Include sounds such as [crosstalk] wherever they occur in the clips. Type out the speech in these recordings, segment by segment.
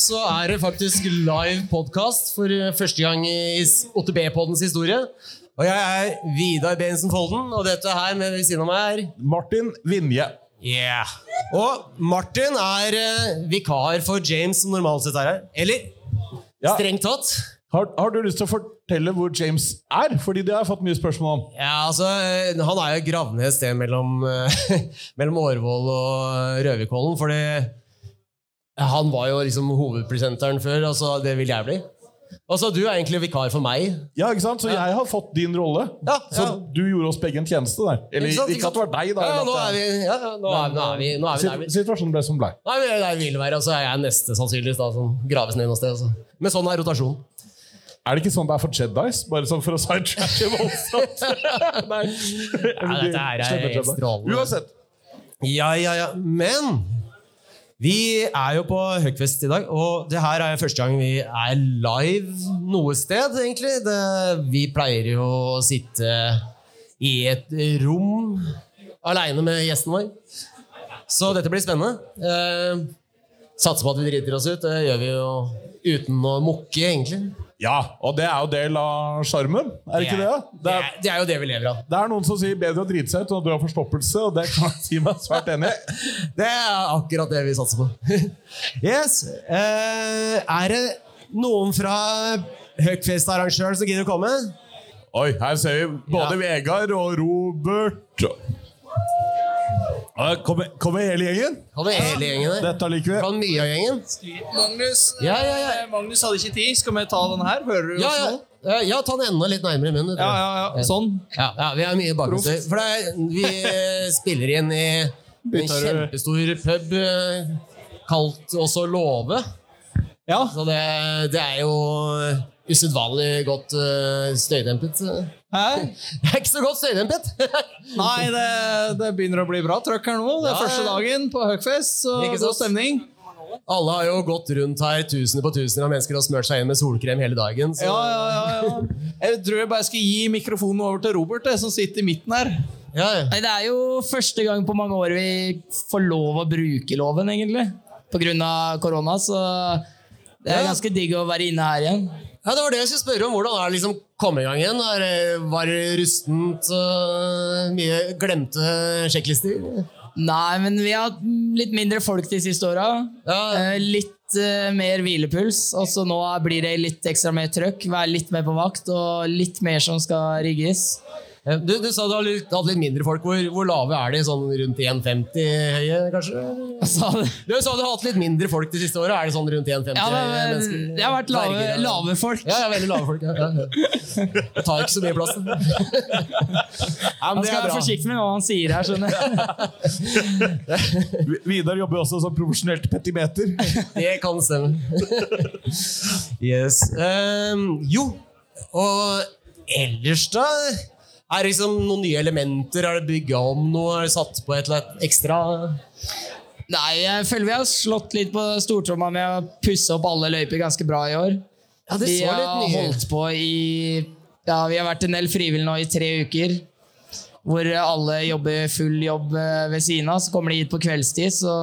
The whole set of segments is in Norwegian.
så er det faktisk live podkast for første gang i OTB-poddens historie. Og jeg er Vidar Bensen Folden, og dette her med ved siden av meg er Martin Vinje. Yeah. Og Martin er eh, vikar for James, som normalt sett er her. Eller Ja. strengt tatt. Har, har du lyst til å fortelle hvor James er? Fordi det har jeg fått mye spørsmål om. Ja, altså, eh, Han er jo gravd ned et sted mellom, eh, [laughs] mellom Årvoll og Røvikkollen. Fordi han var jo liksom hovedpresenteren før. altså Det vil jeg bli. Altså, Du er egentlig vikar for meg. Ja, ikke sant? Så jeg har fått din rolle. Ja, Så du gjorde oss begge en tjeneste der. Eller Ikke sant, ikke, at det var deg, da. Ja, nå er vi, ja, ja, nå er, nå er vi, nå er vi der Situ- Situasjonen ble som blei. Nei, vi vil være, altså, Jeg er neste sannsynligvis da, som graves ned noe sted. Altså. Men sånn er rotasjon. Er det ikke sånn det er for Jedis? Bare sånn for å sidetracke voldsomt? [laughs] Nei. [laughs] Ja, dette her er helt strålende. Uansett. Ja, ja, ja. Men vi er jo på Høgfest i dag, og det her er første gang vi er live noe sted, egentlig. Det, vi pleier jo å sitte i et rom aleine med gjesten vår. Så dette blir spennende. Eh, satser på at vi driter oss ut. Det gjør vi jo uten å mukke, egentlig. Ja, og det er jo del av sjarmen, er det ikke det? Det Det er, det er jo det vi lever av. det er noen som sier bedre å drite seg ut enn å dø av forstoppelse, og det kan [laughs] jeg si meg svært enig i. [laughs] Det er akkurat det vi satser på. [laughs] yes. Eh, er det noen fra Høgfest-arrangøren som gidder å komme? Oi, her ser vi både Vegard og Robert. Ja, Kommer, kommer hele gjengen? Kommer hele gjengen der? Dette liker vi. Kan mye av gjengen? Magnus, Ja, ja, ja. eh, Magnus hadde ikke tid. Skal vi ta den her? Hører du Ja, oss ja. nå? Eh, ja, ta den enda litt nærmere munnen. Ja, ja, ja. Sånn. Ja, ja, vi har mye bakgrunnsstøy. For det er, vi eh, spiller inn i en kjempestor pub eh, kalt også Låve. Ja. Så det, det er jo eh, usedvanlig godt støydempet. Hæ? [laughs] Det er ikke så godt støydempet! [laughs] Nei, det, det begynner å bli bra trøkk her nå. Det er Ja, første dagen på Huckfest, så god stemning. Alle har jo gått rundt her tusener på tusener av mennesker og smørt seg inn med solkrem hele dagen. Så Ja, ja, ja, ja. Jeg tror jeg bare skal gi mikrofonen over til Robert, det, som sitter i midten her. ja, ja. Nei, Det er jo første gang på mange år vi får lov å bruke loven, egentlig. På grunn av korona, så det er ganske digg å være inne her igjen. Ja, Det var det jeg skulle spørre om. Hvordan er det liksom komme i gang igjen? Er, var det rustent og mye glemte sjekklister? Nei, men vi har hatt litt mindre folk de siste åra. Ja. Eh, Litt eh, mer hvilepuls. Og så nå blir det litt ekstra mer trøkk. Være litt mer på vakt og litt mer som skal rigges. Du, du sa du har litt, hadde litt mindre folk. Hvor, hvor lave er de? Sånn rundt 1,50 høye, kanskje? Sa Du sa du har hatt litt mindre folk de siste åra. Er det sånn rundt 1,50 ja, høye mennesker? det har vært lave, Berger, lave folk. Ja, ja, veldig lave folk. Ja, ja. Det tar ikke så mye plass. [laughs] Ja, men Han det skal er være forsiktig med hva han sier her. skjønner jeg. Vidar jobber også som profesjonelt petimeter. Det kan stemme. Yes. Um, jo, og ellers, da? Er det liksom noen nye elementer? Er det bygga om noe? Er det satt på et eller annet ekstra? Nei, jeg føler vi har slått litt på stortromma med å pusse opp alle løyper ganske bra i år. Ja, det vi så har litt mye. holdt på i Ja, vi har vært en del frivillige nå i tre uker. Hvor alle jobber full jobb eh, ved siden av. Så kommer de hit på kveldstid, så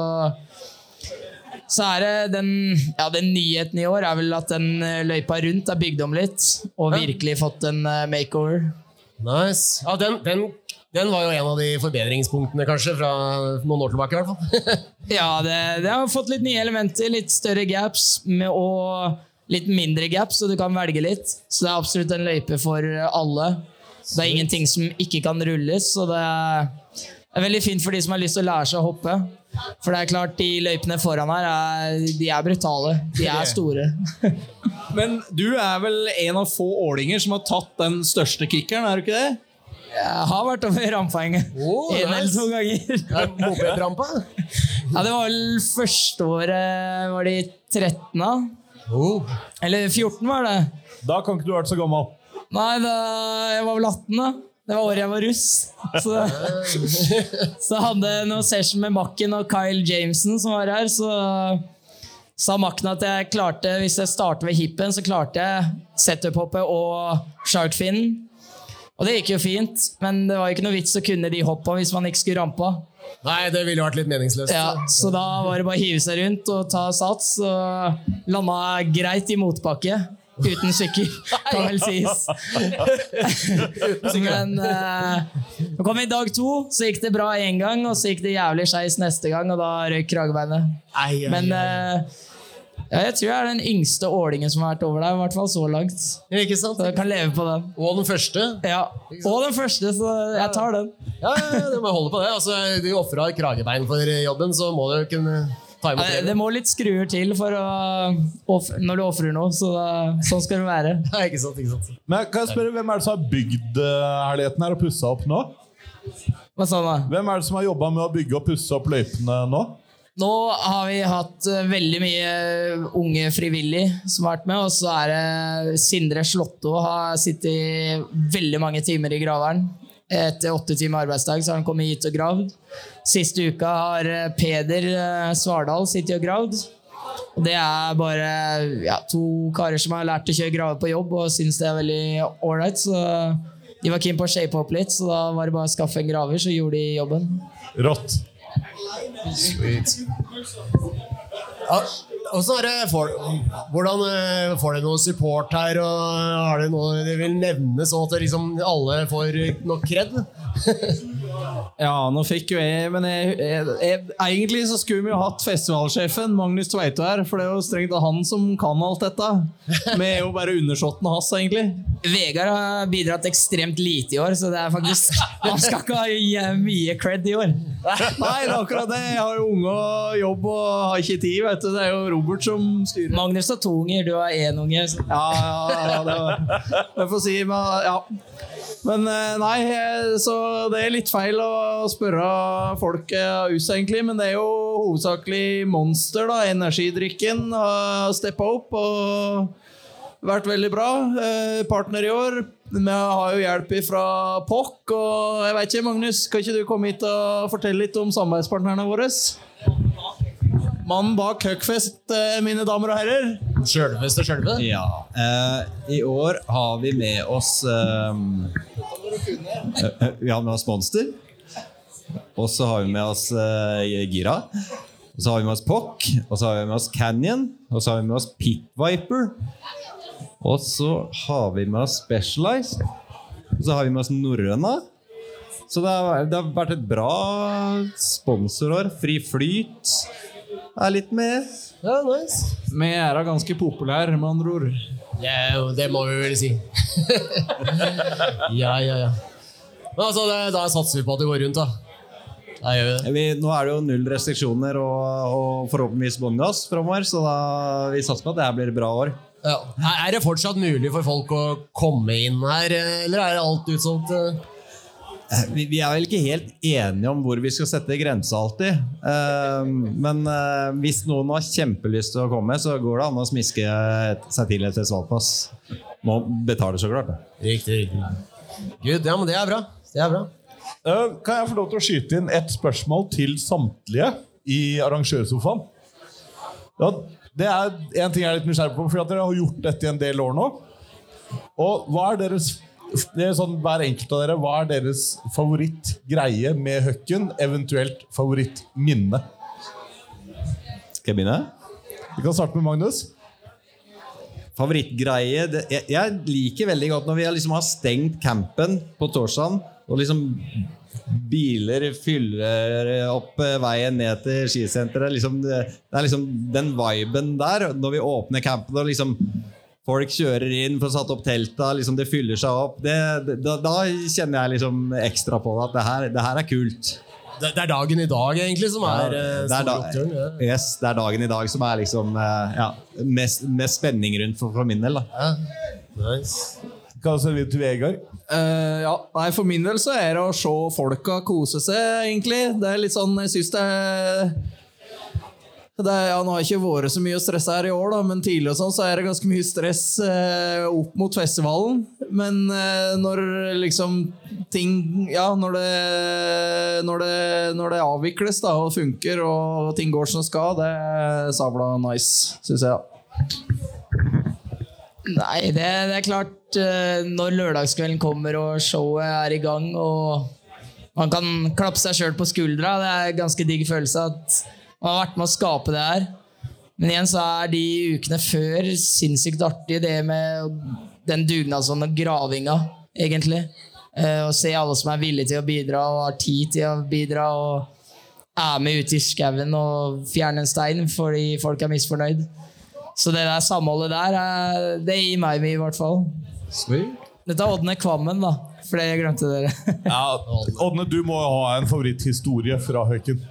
så er det den, ja, den nyheten i år er vel at den eh, løypa rundt er bygd om litt. Og virkelig fått en eh, makeover. Nice. Ja, den, den, den var jo en av de forbedringspunktene, kanskje, fra noen år tilbake. i hvert fall. [laughs] Ja, det, det har fått litt nye elementer. Litt større gaps med, og litt mindre gaps, så du kan velge litt. Så det er absolutt en løype for alle. Det er ingenting som ikke kan rulles, så det er, veldig fint for de som har lyst til å lære seg å hoppe. For det er klart, de løypene foran her er, de er brutale. De er [laughs] store. Men du er vel en av få ålinger som har tatt den største kickeren, er du ikke det? Jeg har vært over rampehenget Oh, en eller to ganger. Er Mopedrampa? Ja, det var vel første året Var de 13, da? Oh. Eller 14, var det. Da kan ikke du ha vært så gammel. Nei, da, jeg var vel 18 da. Det var året jeg var russ. Så, så jeg noen session med Makken og Kyle Jameson som var her. Så sa Makken at jeg klarte, hvis jeg starter ved hippen, så klarte jeg setup-hoppet og sharkfinnen. Og det gikk jo fint, men det var jo ikke noe vits å kunne de hoppa hvis man ikke skulle rampe. Nei, det ville vært litt meningsløst. Ja, så da var det bare å hive seg rundt og ta sats, og landa greit i motbakke. Uten sykkel, kan vel sies. Men uh, kom vi i dag to, så gikk det bra én gang, og så gikk det jævlig skeis neste gang, og da røyk kragebeinet. Ei, ei, Men eh, ja, jeg tror jeg er den yngste ålingen som har vært over der, i hvert fall så langt. Ikke sant? Så jeg kan leve på den. Og den første. Ja, Og den første, så jeg tar den. Ja, ja, ja, du må holde på det. Altså, du ofra kragebein for jobben, så må du kunne ta imot Eh, Det det. må litt skruer til for å, når du ofrer noe, så sånn skal det være. [laughs] Ja, ikke sant, ikke sant. Men kan jeg spørre, Hvem er det som har bygd eh, herligheten her og pussa opp nå? Hva sa du? Hvem er det som har jobba med å bygge og pusse opp løypene nå? Nå har vi hatt eh, veldig mye unge frivillige som har vært med, og så er det Sindre Slåtto har sittet veldig mange timer i graveren. Etter åtte timer arbeidsdag så har han kommet hit og gravd. Siste uka har eh, Peder eh, Svardal sittet og gravd. Og det er bare ja, to karer som har lært å kjøre grave på jobb og syns det er veldig ålreit. Så de var keen på å shape opp litt, så da var det bare å skaffe en graver, så gjorde de jobben. Rått. Ja, er det for, hvordan eh, Får dere noe support her? Og har dere noe dere vil nevne, sånn at liksom alle får nok kred? [laughs] Ja, nå fikk jo jeg Men jeg, jeg, jeg, egentlig så skulle vi jo hatt festivalsjefen Magnus Tveito her, for det er jo strengt tatt han som kan alt dette. Vi er jo bare undersåttene hans, egentlig. Vegard har bidratt ekstremt lite i år, så det er faktisk [laughs] Han skal ikke ha mye cred i år. Nei, det er akkurat det. Jeg har jo unge og jobb og har ikke tid, vet du. Det er jo Robert som styrer. Magnus har to unger, du har én unge. så- Ja, ja, ja, det var Jeg får si men, ja. Men eh, nei, eh, så det er litt feil å spørre folk av oss, egentlig. Men det er jo hovedsakelig Monster, da. Energidrikken har steppa opp og vært veldig bra. Eh, Partner i år. Vi har jo hjelp fra POC. Og jeg vet ikke, Magnus, kan ikke du komme hit og fortelle litt om samarbeidspartnerne våre? Mannen bak Huckfest, eh, mine damer og herrer. Sjølveste sjølve? Ja. Eh, I år har vi med oss ehm, eh, Vi har med oss Monster. Og så har vi med oss eh, Gira. Og så har vi med oss Pock. Og så har vi med oss Canyon. Og så har vi med oss Pit Viper. Og så har vi med oss Specialized. Og så har vi med oss Norrøna. Så det har, det har vært et bra sponsorår. Fri Flyt er litt med. Ja, nice. Vi er da ganske populære, med andre ord. Det, jo- det må vi vel si. [laughs] ja, ja, ja. Men altså, det, da satser vi på at det går rundt, da. Da gjør vi det. Vi, nå er det jo null restriksjoner og, og forhåpentligvis bånn gass framover, så da, vi satser på at det her blir et bra år. Ja. Er- det fortsatt mulig for folk å komme inn her, eh, eller er alt utsolgt? Eh? Vi, vi er vel ikke helt enige om hvor vi skal sette grensa alltid. Eh, men eh, hvis noen har kjempelyst til å komme, så går det an å smiske seg til et festivalpass. Må betale, så klart. Riktig, riktig. Gud, ja, men det er bra. Det er bra. Eh, kan jeg få lov til å skyte inn et spørsmål til samtlige i arrangørsofaen? Ja, det er en ting jeg er litt nysgjerrig på, for at dere har gjort dette i en del år nå. Og hva er deres det er sånn, Hver enkelt av dere, hva er deres favorittgreie med Høkken? Eventuelt favorittminne? Skal jeg begynne? Vi kan starte med Magnus. Favorittgreie det, jeg, jeg liker veldig godt når vi liksom har stengt campen på Torsan, og liksom biler fyller opp eh, veien ned til skisenteret. Liksom, det, det er liksom den viben der, når vi åpner campen og liksom Folk kjører inn får satt opp telta, liksom det fyller seg opp. Det, da, da kjenner jeg liksom ekstra på det, at det her, det her er kult. Det, det er dagen i dag, egentlig, som er ja, det, er da, oppturen. Ja. yes, det er dagen i dag som er liksom eh, ja, mest, mest spenning rundt for, for min del. da Ja. Nice. Vi kan se videre til Vegard. Uh, ja, nei, For min del så er det å se folka kose seg, egentlig. Det er litt sånn, Jeg syns det er det er, ja, Nå har ikke vært så mye å stresse her i år, da, men tidligere sånn, så er det ganske mye stress eh, opp mot festivalen. Men eh, når liksom ting Ja, når det, når det, når det avvikles da, og funker, og ting går som skal, det er sabla nice, syns jeg. Nei, det, det er klart eh, Når lørdagskvelden kommer og showet er i gang, og man kan klappe seg sjøl på skuldra, det er ganske digg følelse at man har vært med å skape det her. Men igjen så er de ukene før sinnssykt artig, det med den dugnadsånden og gravinga, egentlig. Eh, Å se alle som er villige til å bidra og har tid til å bidra. og er med ute i skauen og fjerner en stein fordi folk er misfornøyd. Så det der samholdet der, er- det gir meg mye, i hvert fall. Dette er Ådne Kvammen, da. For det glemte dere. Ja, Ådne, du må jo ha en favoritthistorie fra Høyken.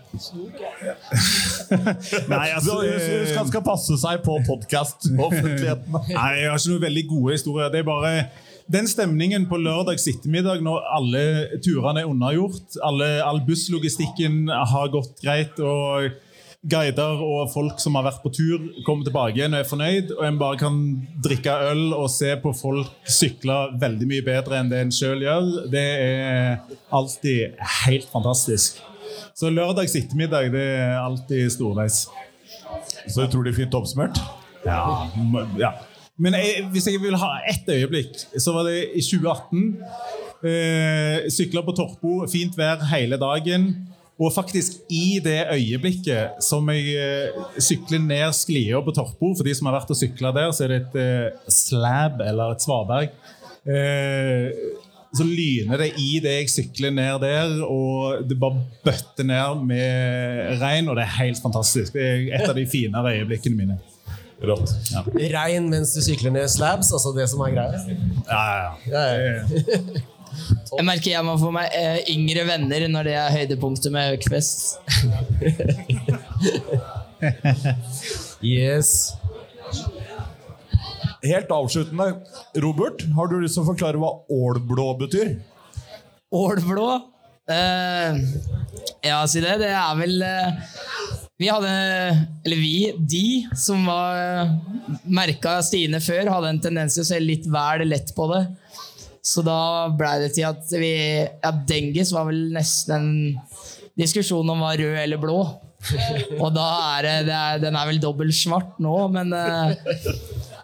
Nei, [laughs] altså, Du du skal, skal passe seg på podkast-offentligheten. [laughs] Nei, jeg har ikke noen veldig gode historier. Det er bare den stemningen på lørdags ettermiddag når alle turene er unnagjort, alle, all busslogistikken har gått greit, og guider og folk som har vært på tur, kommer tilbake igjen og er fornøyd, og en bare kan drikke øl og se på folk sykle veldig mye bedre enn det en sjøl gjør, det er alltid helt fantastisk. Så lørdags ettermiddag det er alltid storveis. Så utrolig fint oppsummert. Ja, ja. Men jeg, hvis jeg vil ha ett øyeblikk, så var det i 2018. Eh, Sykla på Torpo, fint vær hele dagen. Og faktisk i det øyeblikket som jeg eh, sykler ned sklia på Torpo For de som har vært og sykla der, så er det et eh, slab, eller et svaberg. Eh, så lyner det i det jeg sykler ned der, og det bare bøtter ned med regn, og det er helt fantastisk. Det er et av de finere øyeblikkene mine. Rått. Regn mens du sykler ned slabs, altså det som er greia. Ja, ja, ja. Ja, ja. Jeg merker jeg må få meg eh, yngre venner når det er høydepunktet med Høgfest. [laughs] Yes. Helt avsluttende, Robert, har du lyst til å forklare hva ålblå betyr? Ålblå? Eh, ja, si det. Det er vel eh, Vi hadde Eller vi, de som var uh, merka Stine før, hadde en tendens til å se litt vel lett på det. Så da ble det til at vi Ja, Dengis var vel nesten en diskusjon om var rød eller blå. [laughs] Og da er det, det er, Den er vel dobbelt svart nå, men eh,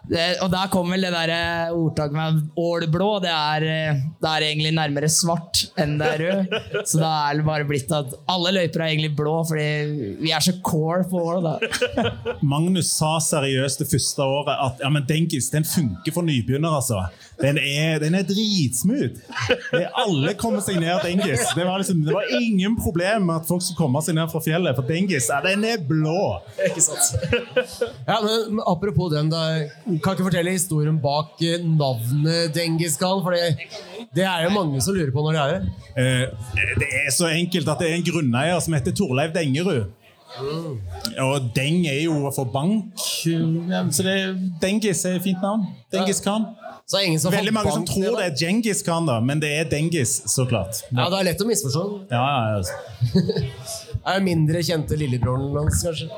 det, og der kom vel det der eh, ordtaket med ålblå. Det er, eh, det er egentlig nærmere svart enn det er rød. Så da er det bare blitt at alle løyper er egentlig blå, fordi vi er så core på ål. Magnus sa seriøst det første året at ja, men Dengis den funker for nybegynnere. altså. Den er, den er dritsmooth. Det Alle kommer seg ned Dengis. Det var, liksom, det var ingen problem med at folk skulle komme seg ned fra fjellet, for Dengis ja, den er blå. Ikke sant? [laughs] Ja, men Apropos den, da, kan ikke fortelle historien bak eh, navnet Dengis Khan? For det, det er jo mange som lurer på når det er det. Eh, det er så enkelt at det er en grunneier som heter Torleiv Dengerud. Og Deng er jo for bank, ja, så det, Dengis er et fint navn. Dengis Khan. Så er ingen som Veldig mange som tror det er Djengis Khan, da, men det er Dengis, så klart. Ja, det er lett å misforstå. Ja, ja, ja. [laughs] Er det mindre kjente lillebroren hans, kanskje?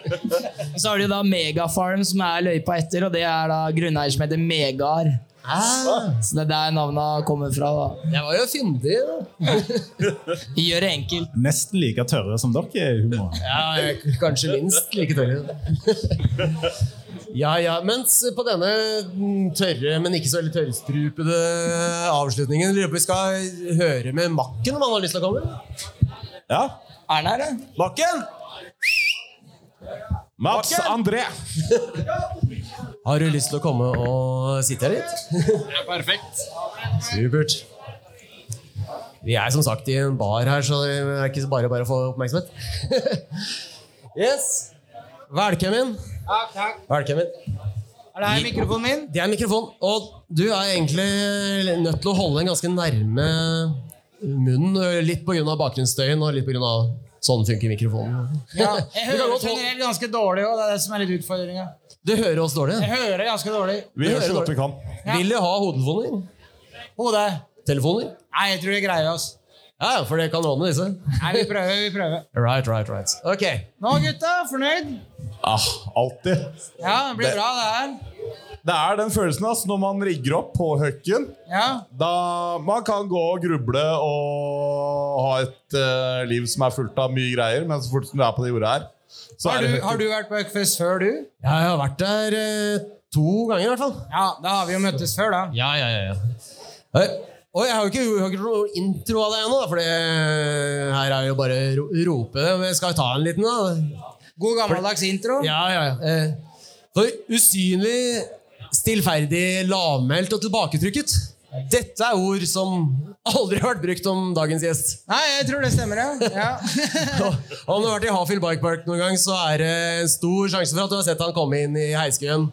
[laughs] Så har du da Megafarm, som er løypa etter, og det er da grunneier som heter Megar. Ah, Så det er der navnet kommer fra. da. jeg var jo fyndig. da. [laughs] Gjør det enkelt. Nesten like tørre som dere er i humoren. Ja, kanskje minst like tørre. Ja, ja, mens på denne tørre, men ikke så veldig tørrstrupede avslutningen lurer jeg på om vi skal høre med Makken om han har lyst til å komme. Ja. Er den her, da? Makken! Mats André. [laughs] Har du lyst til å komme og sitte her litt? Ja, perfekt. Supert. Vi er som sagt i en bar her, så det er ikke bare bare å få oppmerksomhet. [laughs] yes. Velkommen. Takk, takk. Velkommen. Er det her mikrofonen min? Det er mikrofonen. og du er egentlig nødt til å holde den ganske nærme munnen. Litt pga. bakgrunnsstøyen og litt pga. sånn funker mikrofonen. Ja, jeg hører generelt ganske dårlig, og det er det som er litt utfordringa. Du hører oss dårlig. Jeg hører ganske dårlig. Vi Det gjør så hører godt vi kan. Ja. Vil du ha hodetelefoner? Hode. Telefoner? Nei, jeg tror vi greier oss. Ja, for det kan ordne disse. Nei, vi prøver, vi prøver. Right, right, right. Ok. Nå, gutta, fornøyd? Ah, alltid. Ja, det blir bra, det her. Det er den følelsen altså, når man rigger opp på høkken. Ja. Da man kan gå og gruble og ha et uh, liv som er fullt av mye greier, men så fort som du er på det jordet her, Har du, har du vært på Økfest før, du? Ja, jeg har vært der eh, To ganger, i hvert fall. Ja, da har vi jo møttes før, da. Ja, ja, ja. ja. Og jeg har jo ikke, jeg har ikke gjort noe intro av deg ennå, for det her er jo bare ro rope. Men jeg skal ta en liten, da. God gammeldags intro. Ja, ja, ja. Eh, For usynlig, stillferdig, lavmælt og tilbaketrykket. Dette er ord som aldri har vært brukt om dagens gjest. Nei, jeg tror det stemmer, ja. ja. [laughs] Om du har vært i Hafjell Bike Park noen gang, så er det stor sjanse for at du har sett han komme inn i heiskøen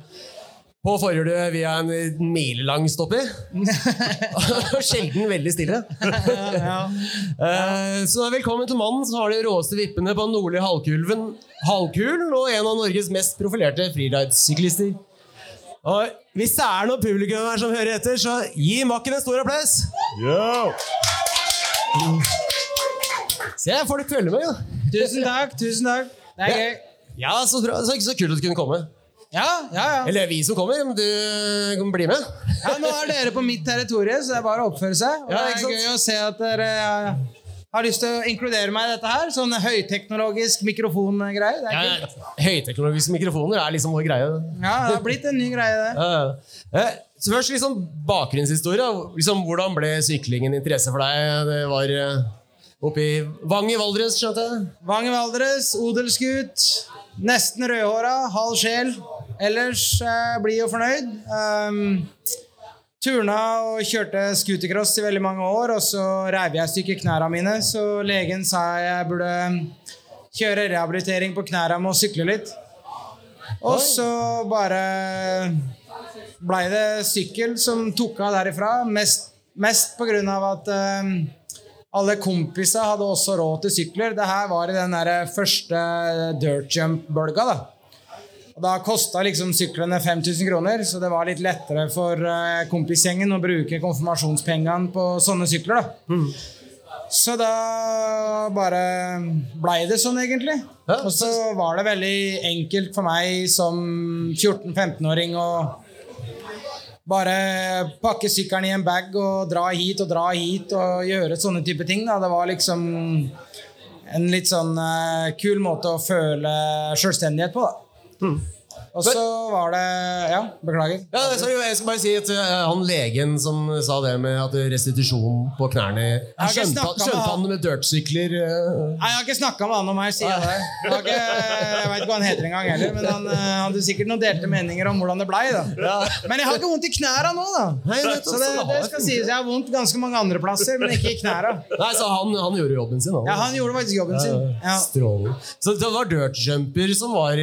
på forhjulet via en milelang stopp i. [laughs] Sjelden veldig stille. [laughs] Eh, Så velkommen til mannen som har de råeste vippene på den nordlige halvkulven, halvkulen og en av Norges mest profilerte friridesyklister. Og Hvis det er noen publikum her som hører etter, så gi makken en stor applaus! Yeah. Se, folk følger med, jo. Tusen takk, tusen takk. Det er gøy. Ja, så, bra. så, så kult at du kunne komme. Ja, ja, ja. Eller vi som kommer, men du kan bli med. ja. Nå er dere på mitt territorium, så det er bare å oppføre seg. Og Ja, det er gøy å se at dere ja, har lyst til å inkludere meg i dette her. Sånn høyteknologisk mikrofongreie. Ja. Høyteknologiske mikrofoner er liksom vår greie. Ja, det har blitt en ny greie, det. Ja. Eh, Så først liksom bakgrunnshistorie. Liksom, hvordan ble syklingen interesse for deg? Det var eh, oppe i Vang i Valdres, skjønte jeg? Vang i Valdres, odelsgutt. Nesten rødhåra, halv sjel. Ellers eh, blid og fornøyd. Um, turna og kjørte scootercross i veldig mange år, og så reiv jeg i stykker knærne mine, så legen sa jeg burde kjøre rehabilitering på knærne med å sykle litt. Og så bare blei det sykkel som tok av derifra, mest, mest på grunn av at um, alle kompiser hadde også råd til sykler. Det her var i den der første dirt jump-bølga. da. Og Da kosta liksom syklene 5000 kroner, så det var litt lettere for eh, kompisgjengen å bruke konfirmasjonspengene på sånne sykler. da. Så da bare blei det sånn, egentlig. Ja, Og så var det veldig enkelt for meg som 14-15-åring å bare pakke sykkelen i en bag og dra hit og dra hit og gjøre sånne type ting. Da. Det var liksom en litt sånn uh, kul måte å føle selvstendighet på, da. Hmm. Og så var det Ja, beklager. Ja, sorry, jeg skal bare si at eh, han legen som sa det med at restitusjon på knærne Skjønte han- det skjønte han. han med dirtsykler? eh? Nei, Jeg har ikke snakka med han om meg, det. Jeg, ikke, jeg vet ikke hva han heter engang heller, men han eh, hadde sikkert noen delte meninger om hvordan det blei. Ja. Men jeg har ikke vondt i knæra nå, da. Nei, Så det, det skal sies. Jeg har vondt ganske mange andre plasser, men ikke i knæra. Nei, så han, han gjorde jobben sin. Ja, han gjorde faktisk jobben sin. Ja. Strålende. Så det var dirtjumper som var,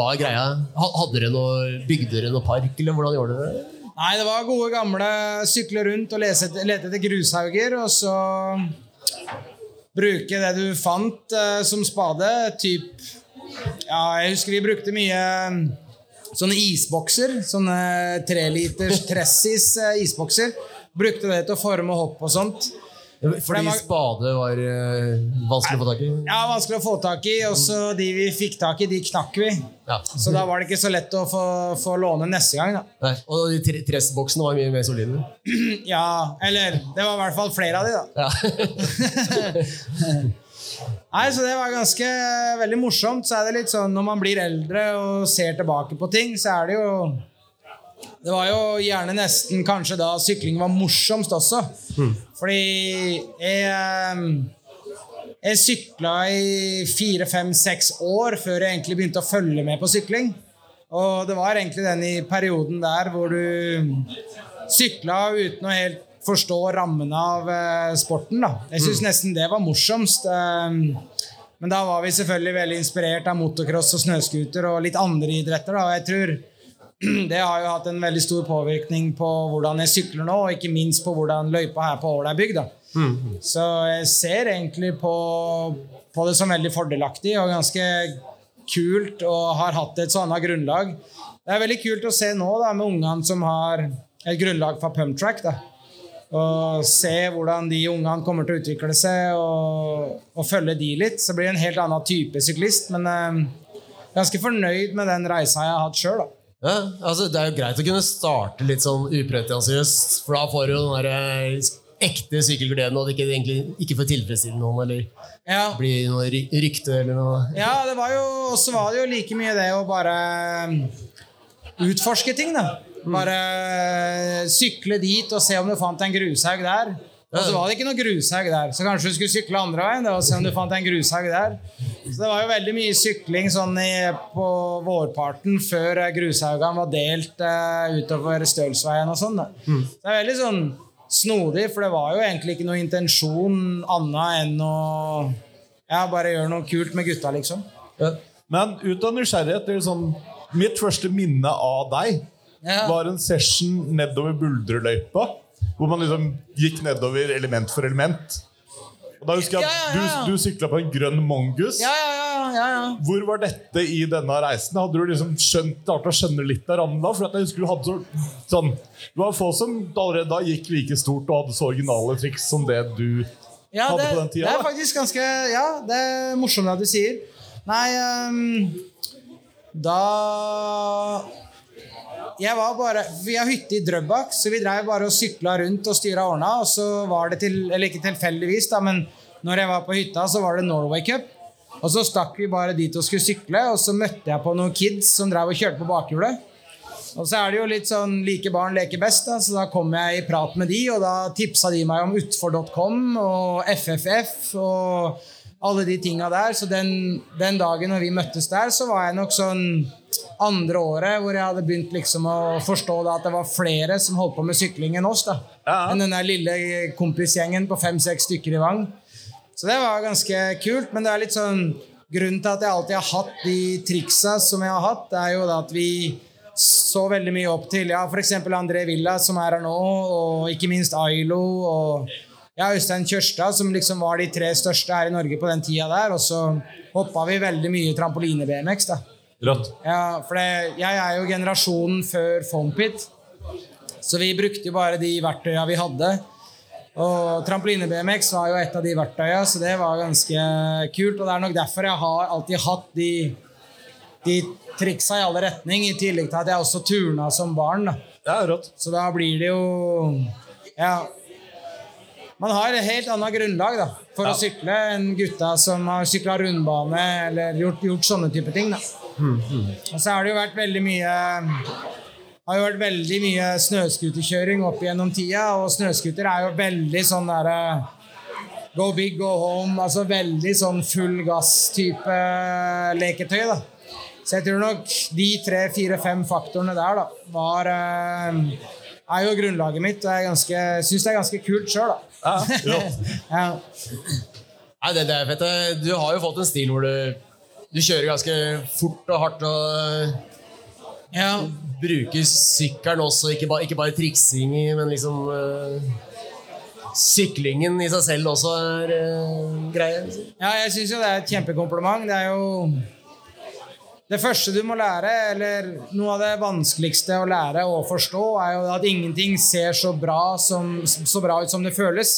var greia? Ha- Hadde dere noe, Bygde dere noe park, eller hvordan gjorde dere det? Nei, det var gode gamle sykle rundt og lese lete etter grushauger, og så bruke det du fant uh, som spade. Typ Ja, jeg husker vi brukte mye mm, sånne isbokser. Sånne treliters Tressis uh, isbokser. Brukte det til å forme hopp og sånt. Fordi var- spade var uh, vanskelig å få tak i? Ja, vanskelig å få tak i, og så de vi fikk tak i, de knakk vi. Ja. Så da var det ikke så lett å få, få låne neste gang, da. Nei, og de tre- tressboksene var mye mer solide. [clears throat] Ja, eller Det var i hvert fall flere av de, da. Ja. [laughs] Nei, så det var ganske veldig morsomt. Så er det litt sånn når man blir eldre og ser tilbake på ting, så er det jo Det var jo gjerne nesten kanskje da sykling var morsomst også. Fordi jeg eh, Jeg sykla i fire, fem, seks år før jeg egentlig begynte å følge med på sykling. Og det var egentlig den i perioden der hvor du sykla uten å helt forstå rammene av eh, sporten. da. Jeg syns nesten det var morsomst. eh, men da var vi selvfølgelig veldig inspirert av motocross og snøscooter og litt andre idretter. da, og jeg tror [clears throat] det har jo hatt en veldig stor påvirkning på hvordan jeg sykler nå, og ikke minst på hvordan løypa her på Ål er bygd. da. Så jeg ser egentlig på, på det som veldig fordelaktig og ganske kult og har hatt et sånt grunnlag. Det er veldig kult å se nå da, med ungene som har et grunnlag fra pumptrack. da. Og se hvordan de ungene kommer til å utvikle seg, og, og følge de litt. Så blir det en helt annen type syklist. Men eh, ganske fornøyd med den reisa jeg har hatt sjøl. Ja, altså Det er jo greit å kunne starte litt sånn upretensiøst, for da får du jo den der eh, ekte sykkelgleden, og det ikke, egentlig ikke får tilfredsstille noen, eller Ja. bli noe rykte eller noe. Ja, det var jo, og så var det jo like mye det å bare utforske ting, da. Bare eh, sykle dit og se om du fant en grushaug der. Og så var det ikke noe grushaug der, så kanskje du skulle sykle andre veien og se om du fant en grushaug der. Så det var jo veldig mye sykling sånn i, på vårparten før eh, grushaugene var delt uh, utover Stølsveien og sånn. Mm. Så det er veldig sånn snodig, for det var jo egentlig ikke noe intensjon annet enn å ja, bare gjøre noe kult med gutta, liksom. Men ut av nysgjerrighet det er sånn, Mitt første minne av deg Ja. var en session nedover Buldreløypa. Hvor man liksom gikk nedover element for element. Og da husker jeg at Ja, ja. Du, du sykla på en grønn mongus. Ja, ja, ja, ja, ja. Hvor var dette i denne reisen? Hadde du liksom skjønt, klart å skjønne litt av rammen da? For jeg husker du hadde så, sånn Det var få som allerede da gikk like stort og hadde så originale triks som det du Ja, hadde det, på den tida. det er da. faktisk ganske Ja, det er morsomt at du sier. Nei um, Da Jeg var bare Vi har hytte i Drøbak, så vi drev bare og sykla rundt og styra ordna. Og så var det til Eller ikke tilfeldigvis, da, men når jeg var på hytta, så var det Norway Cup. Og så stakk vi bare dit og skulle sykle, og så møtte jeg på noen kids som drev og kjørte på bakhjulet. Og så er det jo litt sånn like barn leker best, da, så da kom jeg i prat med de, og da tipsa de meg om utfor.com og FFF og alle de tinga der. Så den, den dagen når vi møttes der, så var jeg nok sånn andre året hvor jeg hadde begynt liksom å forstå da at det var flere som holdt på med sykling enn oss. da. Enn den der lille kompisgjengen på fem-seks stykker i Vang. Så det var ganske kult, men det er litt sånn Grunnen til at jeg alltid har hatt de triksa som jeg har hatt, det er jo da at vi så veldig mye opp til ja, f.eks. André Villa, som er her nå, og ikke minst Ailo og ja, Øystein Kjørstad, som liksom var de tre største her i Norge på den tida der. Og så hoppa vi veldig mye trampoline-BMX. da. Rått. Ja, for det, jeg er jo generasjonen før Fompit, så vi brukte jo bare de verktøya vi hadde. Og trampoline-BMX var jo et av de verktøya, så det var ganske kult. Og det er nok derfor jeg har alltid hatt de, de triksa i alle retning, i tillegg til at jeg også turna som barn. da. Ja, rått. Så da blir det jo Ja. Man har et helt annet grunnlag da, for å sykle enn gutta som har sykla rundbane eller gjort, gjort sånne type ting. Da. Og så har det jo vært veldig mye har jo vært veldig mye snøscooterkjøring opp gjennom tida, og snøscooter er jo veldig sånn derre Go big, go home. Altså veldig sånn full gass-type leketøy, da. Så jeg tror nok de tre, fire, fem faktorene der, da, var eh, er jo grunnlaget mitt, og jeg syns det er ganske kult sjøl, da. Ja. [laughs] Ja. Nei, det, det er fett. Du har jo fått en stil hvor du, du kjører ganske fort og hardt og ja. bruker sykkelen også, ikke bare, ikke bare triksing, men liksom uh, Syklingen i seg selv også er uh, greie. liksom. Ja, jeg syns jo det er et kjempekompliment. Det er jo Det første du må lære, eller noe av det vanskeligste å lære og forstå, er jo at ingenting ser så bra, som, så bra ut som det føles.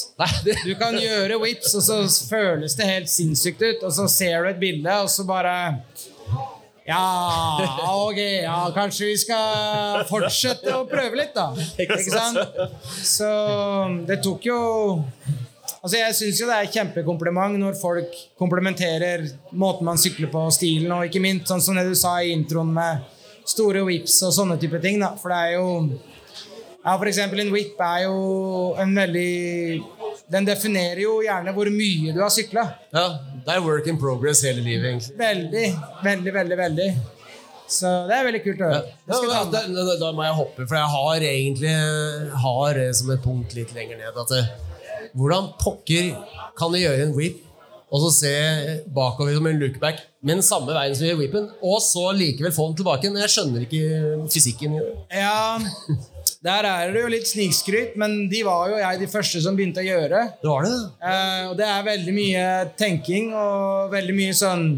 Du kan gjøre whips, og så føles det helt sinnssykt ut, og så ser du et bilde, og så bare Ja, ok, ja, kanskje vi skal fortsette å prøve litt, da. Ikke sant? Så det tok jo Altså Jeg syns jo det er kjempekompliment når folk komplementerer måten man sykler på, stilen, og ikke minst sånn som det du sa i introen med store whips og sånne type ting. da For det er jo Ja, for eksempel en whip er jo en veldig Den definerer jo gjerne hvor mye du har sykla. ja, det er work in progress hele livet, egentlig. Veldig, veldig, veldig. veldig Så det er veldig kult å høre. Ja, Ja, da, da, da må jeg hoppe, for jeg har egentlig har det som et punkt litt lenger ned. At det, hvordan pokker kan de gjøre en whip og så se bakover som en lookback, men samme veien som gjør whippen, og så likevel få den tilbake? Jeg skjønner ikke fysikken i det. Ja, der er det jo litt snikskryt, men de var jo jeg de første som begynte å gjøre. Det var det. Eh, og det er veldig mye tenking og veldig mye sånn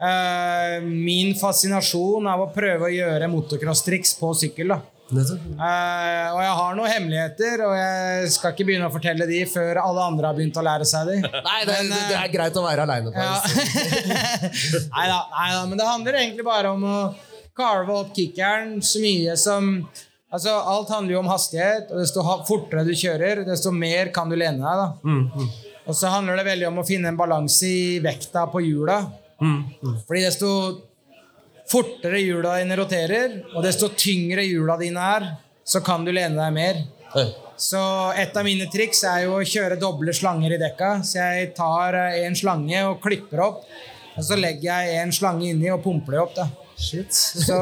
eh, Min fascinasjon av å prøve å gjøre motocross-triks på sykkel. da Eh, og jeg har noen hemmeligheter, og jeg skal ikke begynne å fortelle de før alle andre har begynt å lære seg de. [laughs] Nei, det, Men, det, eh, er greit å være aleine på Ja. det. [laughs] Neida, neida, men det handler egentlig bare om å carve opp kickeren så mye som Altså, Alt handler jo om hastighet, og desto fortere du kjører, desto mer kan du lene deg. da. Og så handler det veldig om å finne en balanse i vekta på hjula. Fordi desto fortere hjula dine roterer, og desto tyngre hjula dine er, så kan du lene deg mer. Så et av mine triks er jo å kjøre doble slanger i dekka. Så jeg tar eh, en slange og klipper opp, og så legger jeg en slange inni og pumper det opp. da. [laughs] Så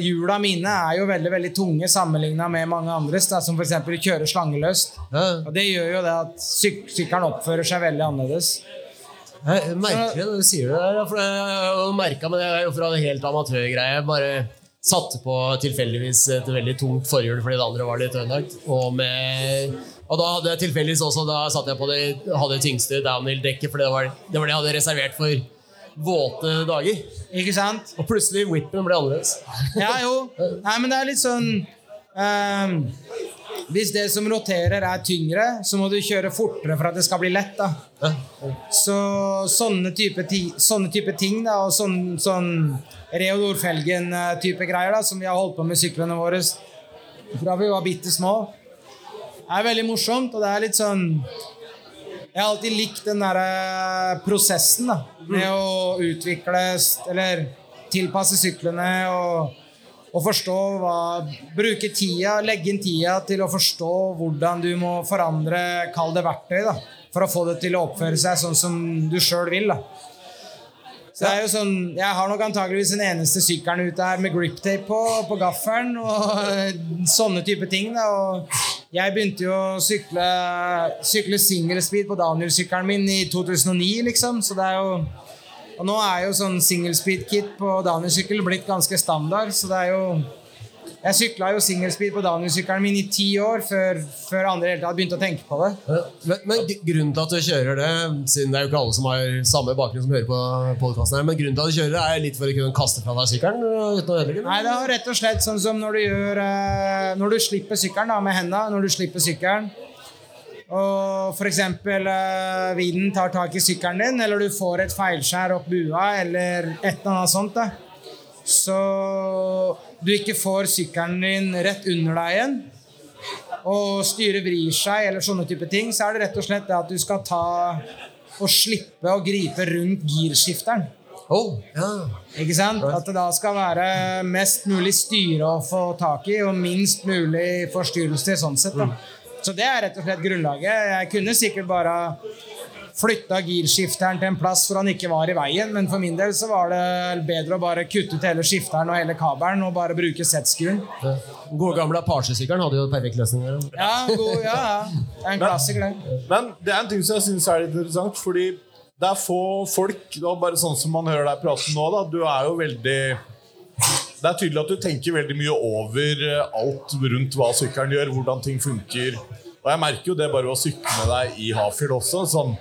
hjula mine er jo veldig veldig tunge sammenligna med mange andres, da, som f.eks. kjører slangeløst. Ja. Og det gjør jo det at syk sykkelen oppfører seg veldig annerledes. Jeg merker det når du sier det der. For jeg merka men jeg er jo fra en helt amatørgreie. Bare satte på tilfeldigvis et veldig tungt forhjul fordi det andre var litt ødelagt. Og, med, og da hadde jeg tilfeldigvis også Da satte jeg på det, hadde tyngste downhill-dekket, for det var, det var det jeg hadde reservert for våte dager. Ikke sant? Og plutselig whippen ble annerledes. Ja, jo. [laughs] Nei, men det er litt sånn ehm, Hvis det som roterer, er tyngre, så må du kjøre fortere for at det skal bli lett. da. Ja. Så sånne type, ti, sånne type ting, da, og sånn, sånn Reodor-felgen-type greier, da, som vi har holdt på med syklene våre fra vi var bitte små, er veldig morsomt, og det er litt sånn Jeg har alltid likt den derre prosessen da, med å utvikle Eller tilpasse syklene og, og forstå hva Bruke tida, legge inn tida til å forstå hvordan du må forandre, kall det verktøy, da, for å få det til å oppføre seg sånn som du sjøl vil. da. Så det er jo sånn, Jeg har nok antageligvis den eneste sykkelen ute her med griptape på, på gaffelen og sånne type ting. da, og Jeg begynte jo å sykle, sykle single speed på Daniel-sykkelen min i 2009, liksom. så det er jo og nå er jo sånn single speed-kit på downhill-sykkel blitt ganske standard, så det er jo Jeg sykla jo single speed på downhill-sykkelen min i ti år før, før andre i hele tatt begynte å tenke på det. Men, men grunnen til at du kjører det, siden det er jo ikke alle som har samme bakgrunn som hører på podcasten her, men grunnen til at du kjører det, er litt for å kunne kaste fra deg sykkelen uten å ødelegge den? Nei, det er rett og slett sånn som når du gjør eh, Når du slipper sykkelen da, med hendene, når du slipper sykkelen og f.eks. Uh, vinden tar tak i sykkelen din, eller du får et feilskjær opp bua, eller et eller annet sånt, da. så du ikke får sykkelen din rett under deg igjen, og styret vrir seg, eller sånne type ting, så er det rett og slett det at du skal ta og slippe å gripe rundt girskifteren. Oh, yeah. Ikke sant? At det da skal være mest mulig styre å få tak i, og minst mulig forstyrrelser sånn sett. da. Så det er rett og slett grunnlaget. Jeg kunne sikkert bare flytta girskifteren til en plass hvor han ikke var i veien, men for min del så var det bedre å bare kutte ut hele skifteren og hele kabelen og bare bruke. Den Gode gamle Apache-sykkelen hadde jo perfekt løsning. Ja, god, ja, ja. Det er en klassiker, det. Men det er en ting som jeg syns er litt interessant, fordi det er få folk og bare sånn som man hører deg prate nå, da. Du er jo veldig Det er tydelig at du tenker veldig mye over eh, alt rundt hva sykkelen gjør, hvordan ting funker. Og jeg merker jo det bare ved å sykle med deg i Hafjell også. Sånn,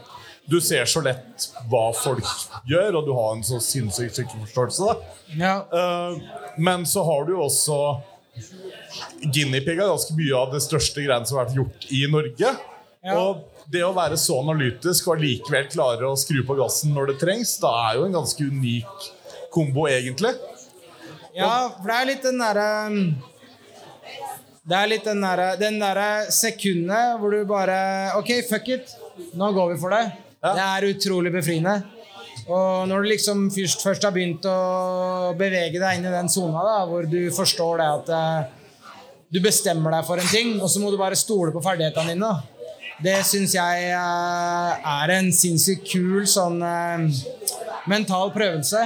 du ser så lett hva folk gjør, og du har en så sinnssyk sykkelforståelse. Ja. Uh, men så har du jo også Guinea-pig er ganske mye av det største greiene som har vært gjort i Norge. Ja. Og det å være så analytisk og likevel klare å skru på gassen når det trengs, da er jo en ganske unik kombo, egentlig. Ja, for det er litt den derre Det er litt den derre Den der sekundet hvor du bare Ok, fuck it. Nå går vi for det. Det er utrolig befriende. Og når du liksom først, først har begynt å bevege deg inn i den sona, hvor du forstår det at eh, du bestemmer deg for en ting, og så må du bare stole på ferdighetene dine. da. Det syns jeg eh, er en sinnssykt kul sånn eh, mental prøvelse.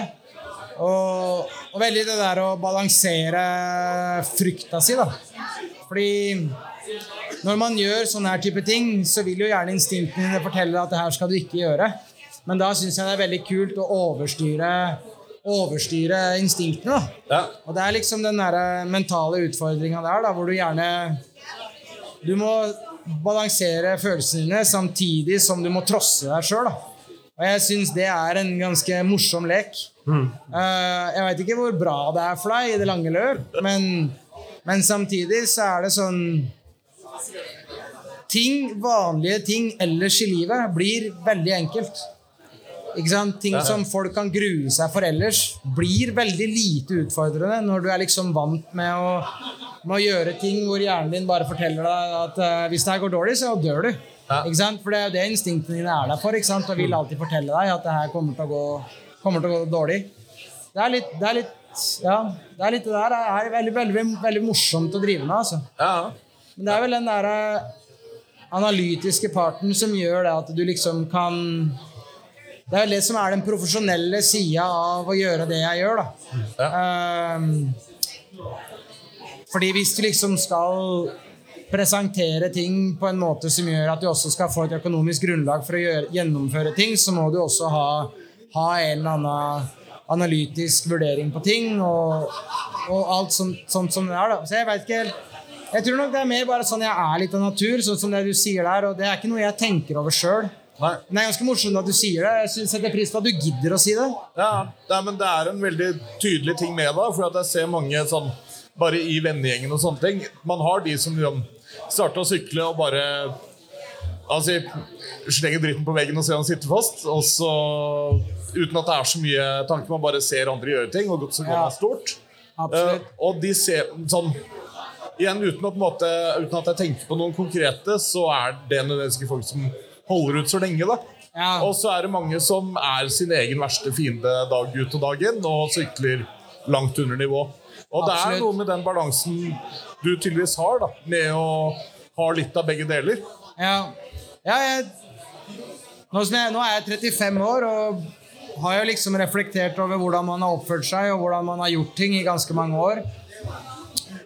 Og, og veldig det der å balansere frykta si, da. Fordi når man gjør sånne her type ting, så vil jo gjerne instinktene dine fortelle at det her skal du ikke gjøre. Men da syns jeg det er veldig kult å overstyre, overstyre instinktene. da. Ja. Og det er liksom den der mentale utfordringa der, da, hvor du gjerne Du må balansere følelsene dine samtidig som du må trosse deg sjøl. Og jeg syns det er en ganske morsom lek. Eh, jeg veit ikke hvor bra det er for deg i det lange løp, men, men samtidig så er det sånn Ting, vanlige ting ellers i livet blir veldig enkelt. Ikke sant? Ting som folk kan grue seg for ellers, blir veldig lite utfordrende når du er liksom vant med å, med å gjøre ting hvor hjernen din bare forteller deg at uh, hvis det her går dårlig, så dør du. Ikke sant? For det er jo det instinktene dine er der for, ikke sant? og vil alltid fortelle deg at det her kommer til å gå, kommer til å gå dårlig. Det er litt, det er litt Ja, det er litt det der. Det er veldig, veldig, veldig morsomt å drive med, altså. Ja. Men det er vel den der eh, analytiske parten som gjør det at du liksom kan Det er vel det som er den profesjonelle sida av å gjøre det jeg gjør, da. Ehm, fordi hvis du liksom skal presentere ting på en måte som gjør at du også skal få et økonomisk grunnlag for å gjøre, gjennomføre ting, så må du også ha, ha en eller annen analytisk vurdering på ting og, og alt sånt, sånt som det er. da. Så jeg vet ikke helt Jeg tror nok det er mer bare sånn jeg er litt av natur, sånn som det du sier der, og det er ikke noe jeg tenker over sjøl. Men det er ganske morsomt at du sier det. Jeg setter pris på at du gidder å si det. Ja, det er, men det er en veldig tydelig ting med det. For jeg ser mange sånn Bare i vennegjengen og sånne ting. Man har de som liksom starter å sykle og bare Altså jeg slenger dritten på veggen og ser han sitter fast. Og så Uten at det er så mye tanke, man bare ser andre gjøre ting, og godt så går Ja. man stort. Absolutt. Eh, og de ser sånn Igjen, uten en måte, uten at jeg tenker på noen konkrete, så er det nødvendigvis ikke folk som holder ut så lenge. da Ja. Og så er det mange som er sin egen verste fiende dag ut og dag inn, og sykler langt under nivå. Og det er noe med den balansen du tydeligvis har, da, med å ha litt av begge deler. Ja, ja jeg, nå, jeg, nå er jeg 35 år og har jo liksom reflektert over hvordan man har oppført seg og hvordan man har gjort ting i ganske mange år.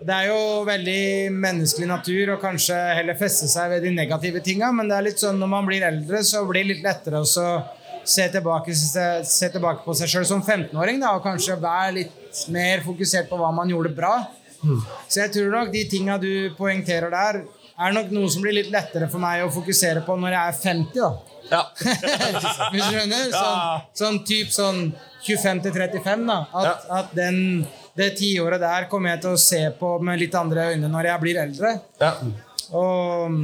Det er jo veldig menneskelig natur å kanskje heller feste seg ved de negative tinga, men det er litt sånn når man blir eldre, så blir det litt lettere å se tilbake, se, se tilbake på seg sjøl som 15-åring og kanskje være litt mer fokusert på hva man gjorde bra. Så jeg tror nok de tinga du poengterer der, er nok noe som blir litt lettere for meg å fokusere på når jeg er 50. da. Ja. [laughs] Hvis du skjønner? Sånn, sånn typ sånn 25 til 35. da. At, at den, det tiåret der kommer jeg til å se på med litt andre øyne når jeg blir eldre. Ja. Og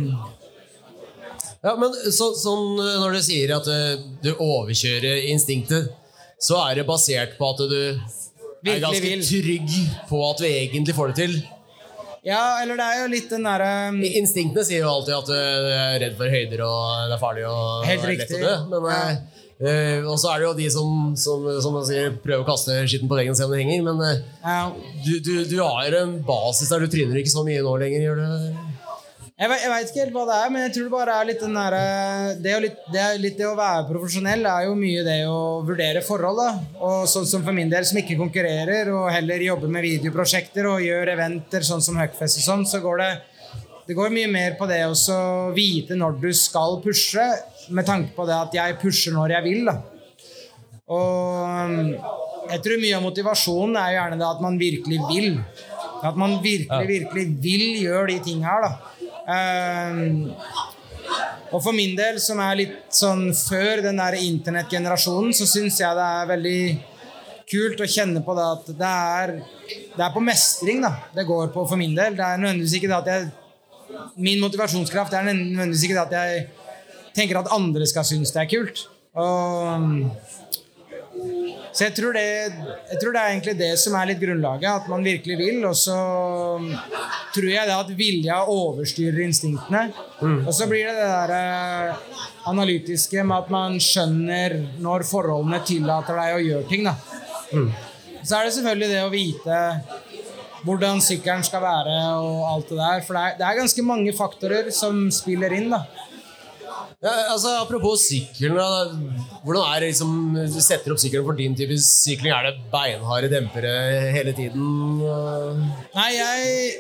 Ja, men så, sånn eh, når du sier at du, du overkjører instinktet, så er det basert på at du er ganske trygg på at du egentlig får det til. Ja, eller det er jo litt den derre Instinktene sier jo alltid at eh, du er redd for høyder og det er farlig og Helt er lett å dø. Men, ja. Uh, og så er det jo de som, som, som man sier, prøver å kaste skitten på veggen og se om det henger. Men uh, ja. du, du, du har en basis der. Du tryner ikke så mye nå lenger, gjør du? Jeg, jeg veit ikke helt hva det er, men jeg tror det bare er litt den derre det, er jo litt- det, er litt det å være profesjonell er jo mye det å vurdere forhold, da. Og sånn som for min del, som ikke konkurrerer, og heller jobber med videoprosjekter og gjør eventer sånn som Huckfest og sånn, så går det det går mye mer på det å vite når du skal pushe, med tanke på det at jeg pusher når jeg vil. da. Og um, jeg tror mye av motivasjonen er jo gjerne det at man virkelig vil. At man virkelig, virkelig vil gjøre de tinga her, da. Um, og for min del, som er litt sånn før den der internettgenerasjonen, så syns jeg det er veldig kult å kjenne på det at det er, det er på mestring da, det går på for min del. Det er nødvendigvis ikke det at jeg Min motivasjonskraft er nødvendigvis ikke det at jeg tenker at andre skal synes det er kult. Og så jeg tror, det, jeg tror det er egentlig det som er litt grunnlaget, at man virkelig vil. Og så tror jeg det at vilja overstyrer instinktene. Og så blir det det der eh, analytiske med at man skjønner når forholdene tillater deg å gjøre ting. Da. Så er det selvfølgelig det å vite hvordan sykkelen skal være og alt det der. For det er, det er ganske mange faktorer som spiller inn. da. Ja, altså, apropos sykkelen. da. Hvordan er det liksom, du setter opp sykkelen for din type sykling? Er det beinharde dempere hele tiden? Nei, jeg,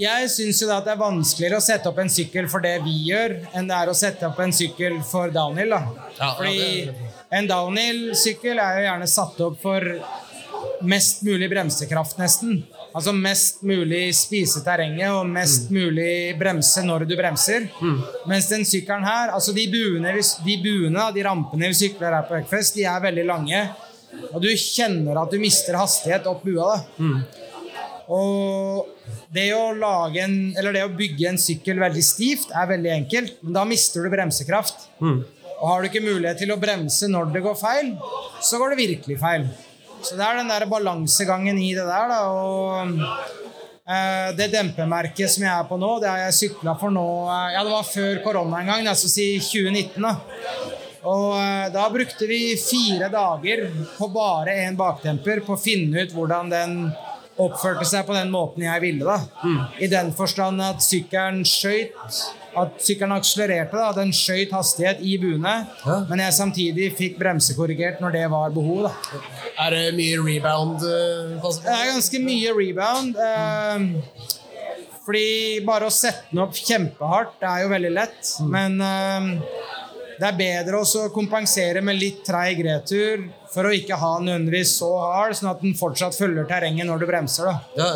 jeg syns jo da at det er vanskeligere å sette opp en sykkel for det vi gjør, enn det er å sette opp en sykkel for downhill. da. Ja, Fordi en downhill-sykkel er jo gjerne satt opp for mest mulig bremsekraft, nesten. Altså mest mulig spise terrenget og mest mulig bremse når du bremser. Mens den sykkelen her, altså de buene, de buene, de rampene vi sykler her på Økfest, de er veldig lange. Og du kjenner at du mister hastighet opp bua. da. Og det å, lage en, eller det å bygge en sykkel veldig stivt er veldig enkelt, men da mister du bremsekraft. Og har du ikke mulighet til å bremse når det går feil, så går det virkelig feil. Så det er den der balansegangen i det der. Da, og eh, det dempemerket som jeg er på nå, det har jeg sykla for nå eh, Ja, det var før korona en gang, altså si 2019. da. Og eh, da brukte vi fire dager på bare én baktemper på å finne ut hvordan den oppførte seg på den måten jeg ville. da. I den forstand at sykkelen skøyt At sykkelen akselererte. da, Den skøyt hastighet i buene, men jeg samtidig fikk bremsekorrigert når det var behov. da. Er det mye rebound? eh, Det er ganske mye rebound. Eh, fordi bare å sette den opp kjempehardt det er jo veldig lett. Men eh, det er bedre også å kompensere med litt treig retur for å ikke ha den nødvendigvis så hard, sånn at den fortsatt følger terrenget når du bremser. da. Ja.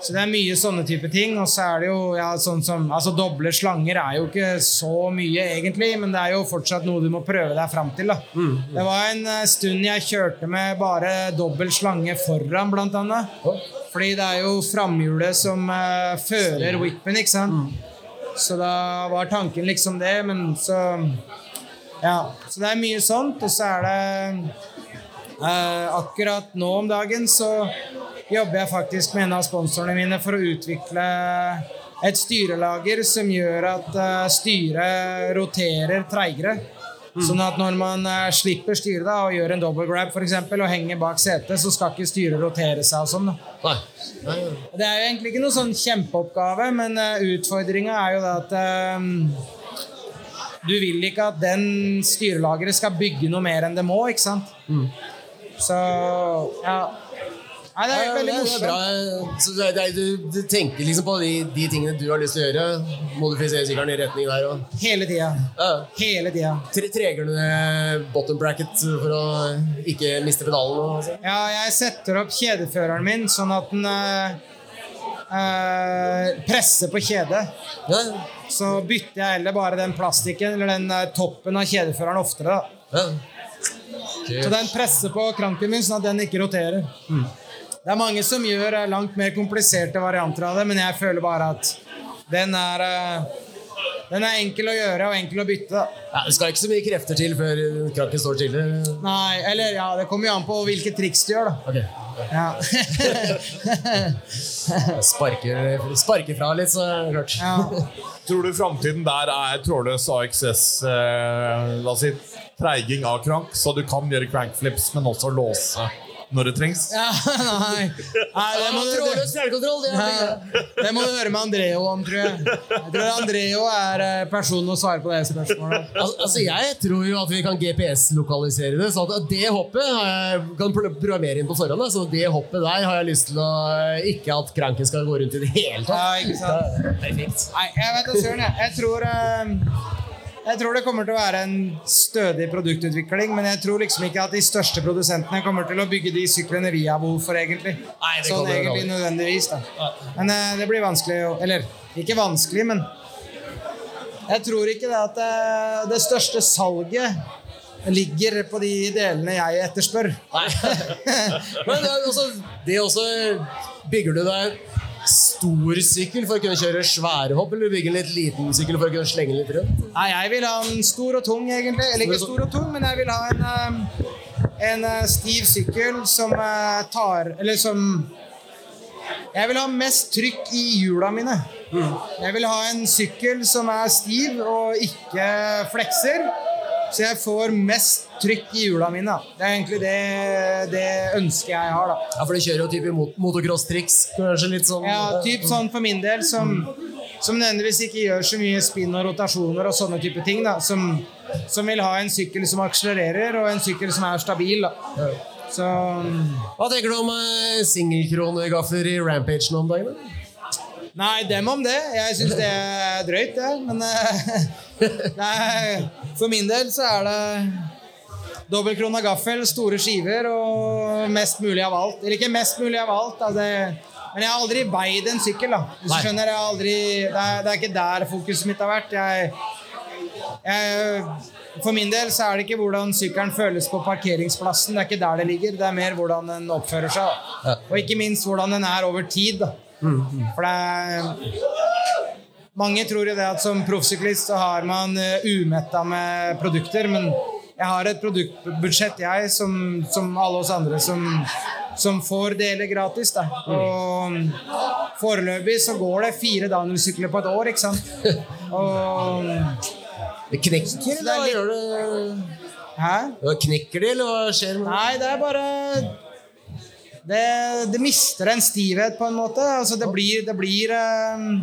Så det er mye sånne type ting. Og så er det jo ja, sånn som Altså, doble slanger er jo ikke så mye, egentlig, men det er jo fortsatt noe du må prøve deg fram til. da. Det var en eh, stund jeg kjørte med bare dobbel slange foran, blant annet. Fordi det er jo framhjulet som uh, fører whippen, ikke sant. Så da var tanken liksom det, men så Ja. Så det er mye sånt, og så er det uh, akkurat nå om dagen så jobber jeg faktisk med en av sponsorene mine for å utvikle et styrelager som gjør at eh, styret roterer treigere. Sånn at når man eh, slipper styret da, og gjør en double grab for eksempel, og henger bak setet, så skal ikke styret rotere seg og sånn. Nei. Nei. Det er jo egentlig ikke noe sånn kjempeoppgave, men uh, utfordringa er jo da at um, du vil ikke at den styrelageret skal bygge noe mer enn det må, ikke sant? Så ja. Nei, det er veldig morsomt. bra. Det er, du, du tenker liksom på de, de tingene du har lyst til å gjøre. Modifisere sykkelen i retning der og Hele tida. ja. Hele tida. Tre- Treger du ned bottom bracket for å ikke miste pedalen? Og sånn? Ja, jeg setter opp kjedeføreren min sånn at den Uh, eh, presser på kjedet. Ja. Så bytter jeg heller bare den plastikken eller den uh, toppen av kjedeføreren oftere. Ja. Så den presser på kranken min, sånn at den ikke roterer. Det er mange som gjør eh, langt mer kompliserte varianter av det, men jeg føler bare at den er eh, Den er enkel å gjøre og enkel å bytte. Ja, det skal ikke så mye krefter til før krakken står stille. Nei, eller ja, det kommer jo an på hvilke triks du gjør, da. Ok. Ja. [laughs] Sparker, sparker fra litt, så klart. ja. Tror du framtiden der er trådløs AXS eh, La oss si treiging av krank, så du kan gjøre crankflips, men også låse når det trengs? ja [laughs] nei. nei, det må du Det det må du høre med Andreo om, tror jeg. Jeg tror Andreo er eh, personen å svare på det spørsmålet. Al altså, Jeg tror jo at vi kan GPS-lokalisere det. Så at det hoppet jeg, kan pro- programmere inn på forhånd. Så det hoppet der har jeg lyst til å Ikke at kranken skal gå rundt i det hele tatt. Ja, ikke sant? Perfekt. Nei, jeg vet da søren, jeg. Jeg tror, eh, jeg tror det kommer til å være en stødig produktutvikling, men jeg tror liksom ikke at de største produsentene kommer til å bygge de syklene vi har behov for, egentlig. Nei, det sånn egentlig nødvendigvis, da. Men eh, det blir vanskelig å Eller ikke vanskelig, men jeg tror ikke det at eh, det største salget ligger på de delene jeg etterspør. Nei. [laughs] Men det, er også, det også Bygger du deg stor sykkel for å kunne kjøre svære hopp, eller bygge en litt liten sykkel for å kunne slenge litt rundt? Nei, jeg vil ha en stor og tung, egentlig. Eller ikke stor og tung, men jeg vil ha en, eh, en eh, stiv sykkel som eh, tar Eller som Jeg vil ha mest trykk i hjula mine. Jeg vil ha en sykkel som er stiv og ikke flekser. Så jeg får mest trykk i hjula mine. da. Det er egentlig det, det ønsket jeg har. da. Ja, for du kjører jo type mot motocross-triks. Kanskje litt sånn Ja, typ sånn for min del som, som nødvendigvis ikke gjør så mye spinn og rotasjoner og sånne type ting. da, Som, som vil ha en sykkel som akselererer, og en sykkel som er stabil. da. Så Hva tenker du om uh, singelkronegafler i Rampage nå om dagen? da? Nei, dem om det. Jeg syns det er drøyt, det. Men eh, [laughs] nei, for min del så er det dobbeltkrona gaffel, store skiver og mest mulig av alt. Eller ikke mest mulig av alt, Altså, men jeg har aldri veid en sykkel, da. Hvis du skjønner, jeg aldri, det, er, det er ikke der fokuset mitt har vært. Jeg, jeg, for min del så er det ikke hvordan sykkelen føles på parkeringsplassen. Det er ikke der det ligger. Det er mer hvordan den oppfører seg. Da. Og ikke minst hvordan den er over tid. Da. For det er Mange tror jo det at som proffsyklist så har man uh, umetta med produkter, men jeg har et produktbudsjett, jeg, som, som alle oss andre, som, som får deler gratis. Da. Og foreløpig så går det fire Daniel-sykler på et år, ikke sant. [laughs] Og Det knekker, det hva gjør det Hæ? Knekker de, eller hva skjer? med Nei, det er bare det, det mister en stivhet, på en måte. Altså, det blir Det blir ehm,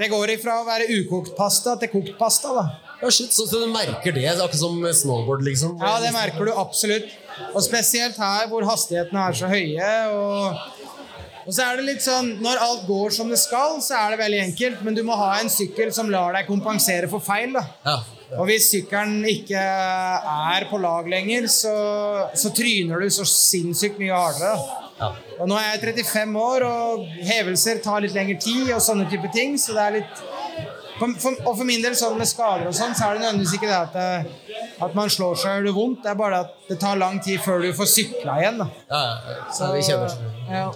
Det går ifra å være ukokt pasta til kokt pasta, da. Ja, shit, så, så du merker det, akkurat som snowboard, liksom? Ja, det merker du absolutt. Og spesielt her hvor hastighetene er så høye. Og, og så er det litt sånn Når alt går som det skal, så er det veldig enkelt, men du må ha en sykkel som lar deg kompensere for feil. da. Ja. Og hvis sykkelen ikke er på lag lenger, så, så tryner du så sinnssykt mye hardere. Ja. Og nå er jeg 35 år, og hevelser tar litt lengre tid, og sånne type ting, så det er litt for, og for min del, sånn med skader og sånn, så er det nødvendigvis ikke det at, det, at man slår seg og gjør det vondt. Det er bare at det tar lang tid før du får sykla igjen. da. Ja, ja, så, Så vi kjenner. Ja.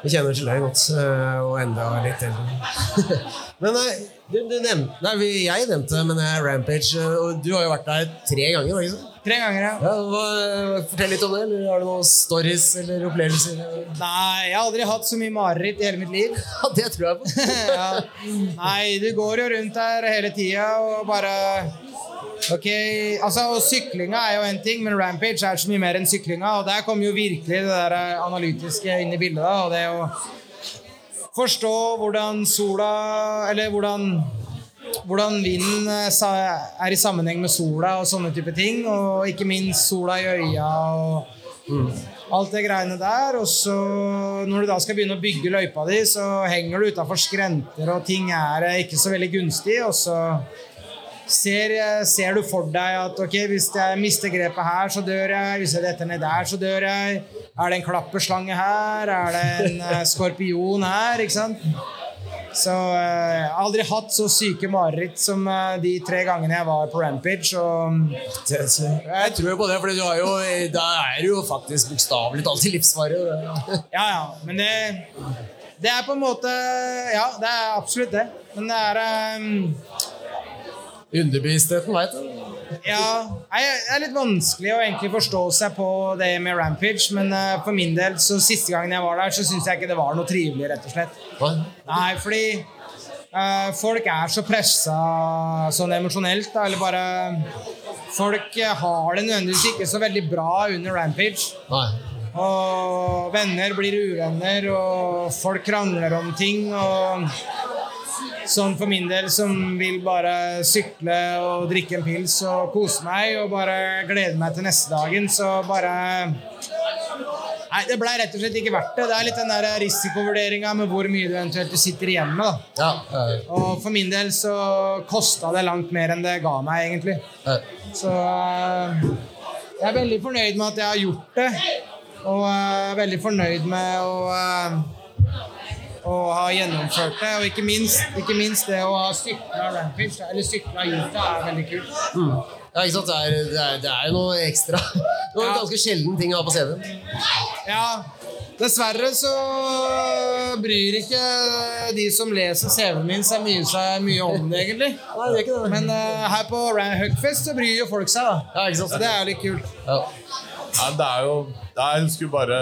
Vi kjenner til deg godt, øh, og enda litt eldre. [laughs] men nei, du, du nevnte Nei, jeg nevnte men jeg, Rampage, øh, og du har jo vært der tre ganger. ikke sant? Tre ganger, ja. Ja, fortell litt om det. eller Har du noen stories eller opplevelser? Nei, jeg har aldri hatt så mye mareritt i hele mitt liv. Ja, Det tror jeg på. [laughs] ja. Nei, du går jo rundt der hele tida og bare Ok, altså og Syklinga er jo en ting, men Rampage er så mye mer enn syklinga. Og der kommer jo virkelig det der analytiske inn i bildet. da, og det å forstå hvordan sola Eller hvordan hvordan vinden eh, er i sammenheng med sola og sånne type ting. Og ikke minst sola i øya og alt det greiene der. Og så når du da skal begynne å bygge løypa di, så henger du utafor skrenter, og ting er eh, ikke så veldig gunstig. Og så ser, eh, ser du for deg at ok, hvis jeg mister grepet her, så dør jeg. Hvis jeg detter ned der, så dør jeg. Er det en klapperslange her? Er det en skorpion her? Ikke sant? Så eh, jeg har aldri hatt så syke mareritt som eh, de tre gangene jeg var på Rampage. Og Jeg tror på det, for du har jo, da er du jo faktisk bokstavelig talt i livsfare. Ja, ja, men det Det er på en måte Ja, det er absolutt det. Men det er eh, Underbevisstheten veit du. Ja, det er litt vanskelig å egentlig forstå seg på det med Rampage, men eh, for min del, så siste gangen jeg var der, så syns jeg ikke det var noe trivelig, rett og slett. Hva? Nei, fordi uh, folk er så pressa sånn emosjonelt, da, eller bare Folk eh, har det nødvendigvis ikke så veldig bra under Rampage. Nei. Og venner blir uvenner, og folk krangler om ting. Og sånn for min del som vil bare sykle og drikke en pils og kose meg og bare glede meg til neste dagen, så bare Nei, det blei rett og slett ikke verdt det. Det er litt den der risikovurderinga med hvor mye du eventuelt sitter igjen med. Ja, øh. Og for min del så kosta det langt mer enn det ga meg, egentlig. Øh. Så eh, jeg er veldig fornøyd med at jeg har gjort det. Og eh, veldig fornøyd med å, å ha gjennomført det. Og ikke minst, ikke minst det å ha sykla Rampage, eller sykla Utah, er veldig kult. Ja, ikke sant? Det er, det, er, det er jo noe ekstra. [laughs] Noe Ja. ganske sjelden ting å ha på CV-en. Ja, dessverre så bryr ikke de som leser CV-en min seg mye, seg mye om det, egentlig. Nei, det er ikke det. Men uh, her på Hugfest så bryr jo folk seg, da. Ja, ikke sant? Så det er litt kult. Ja. Nei, det er jo Jeg husker bare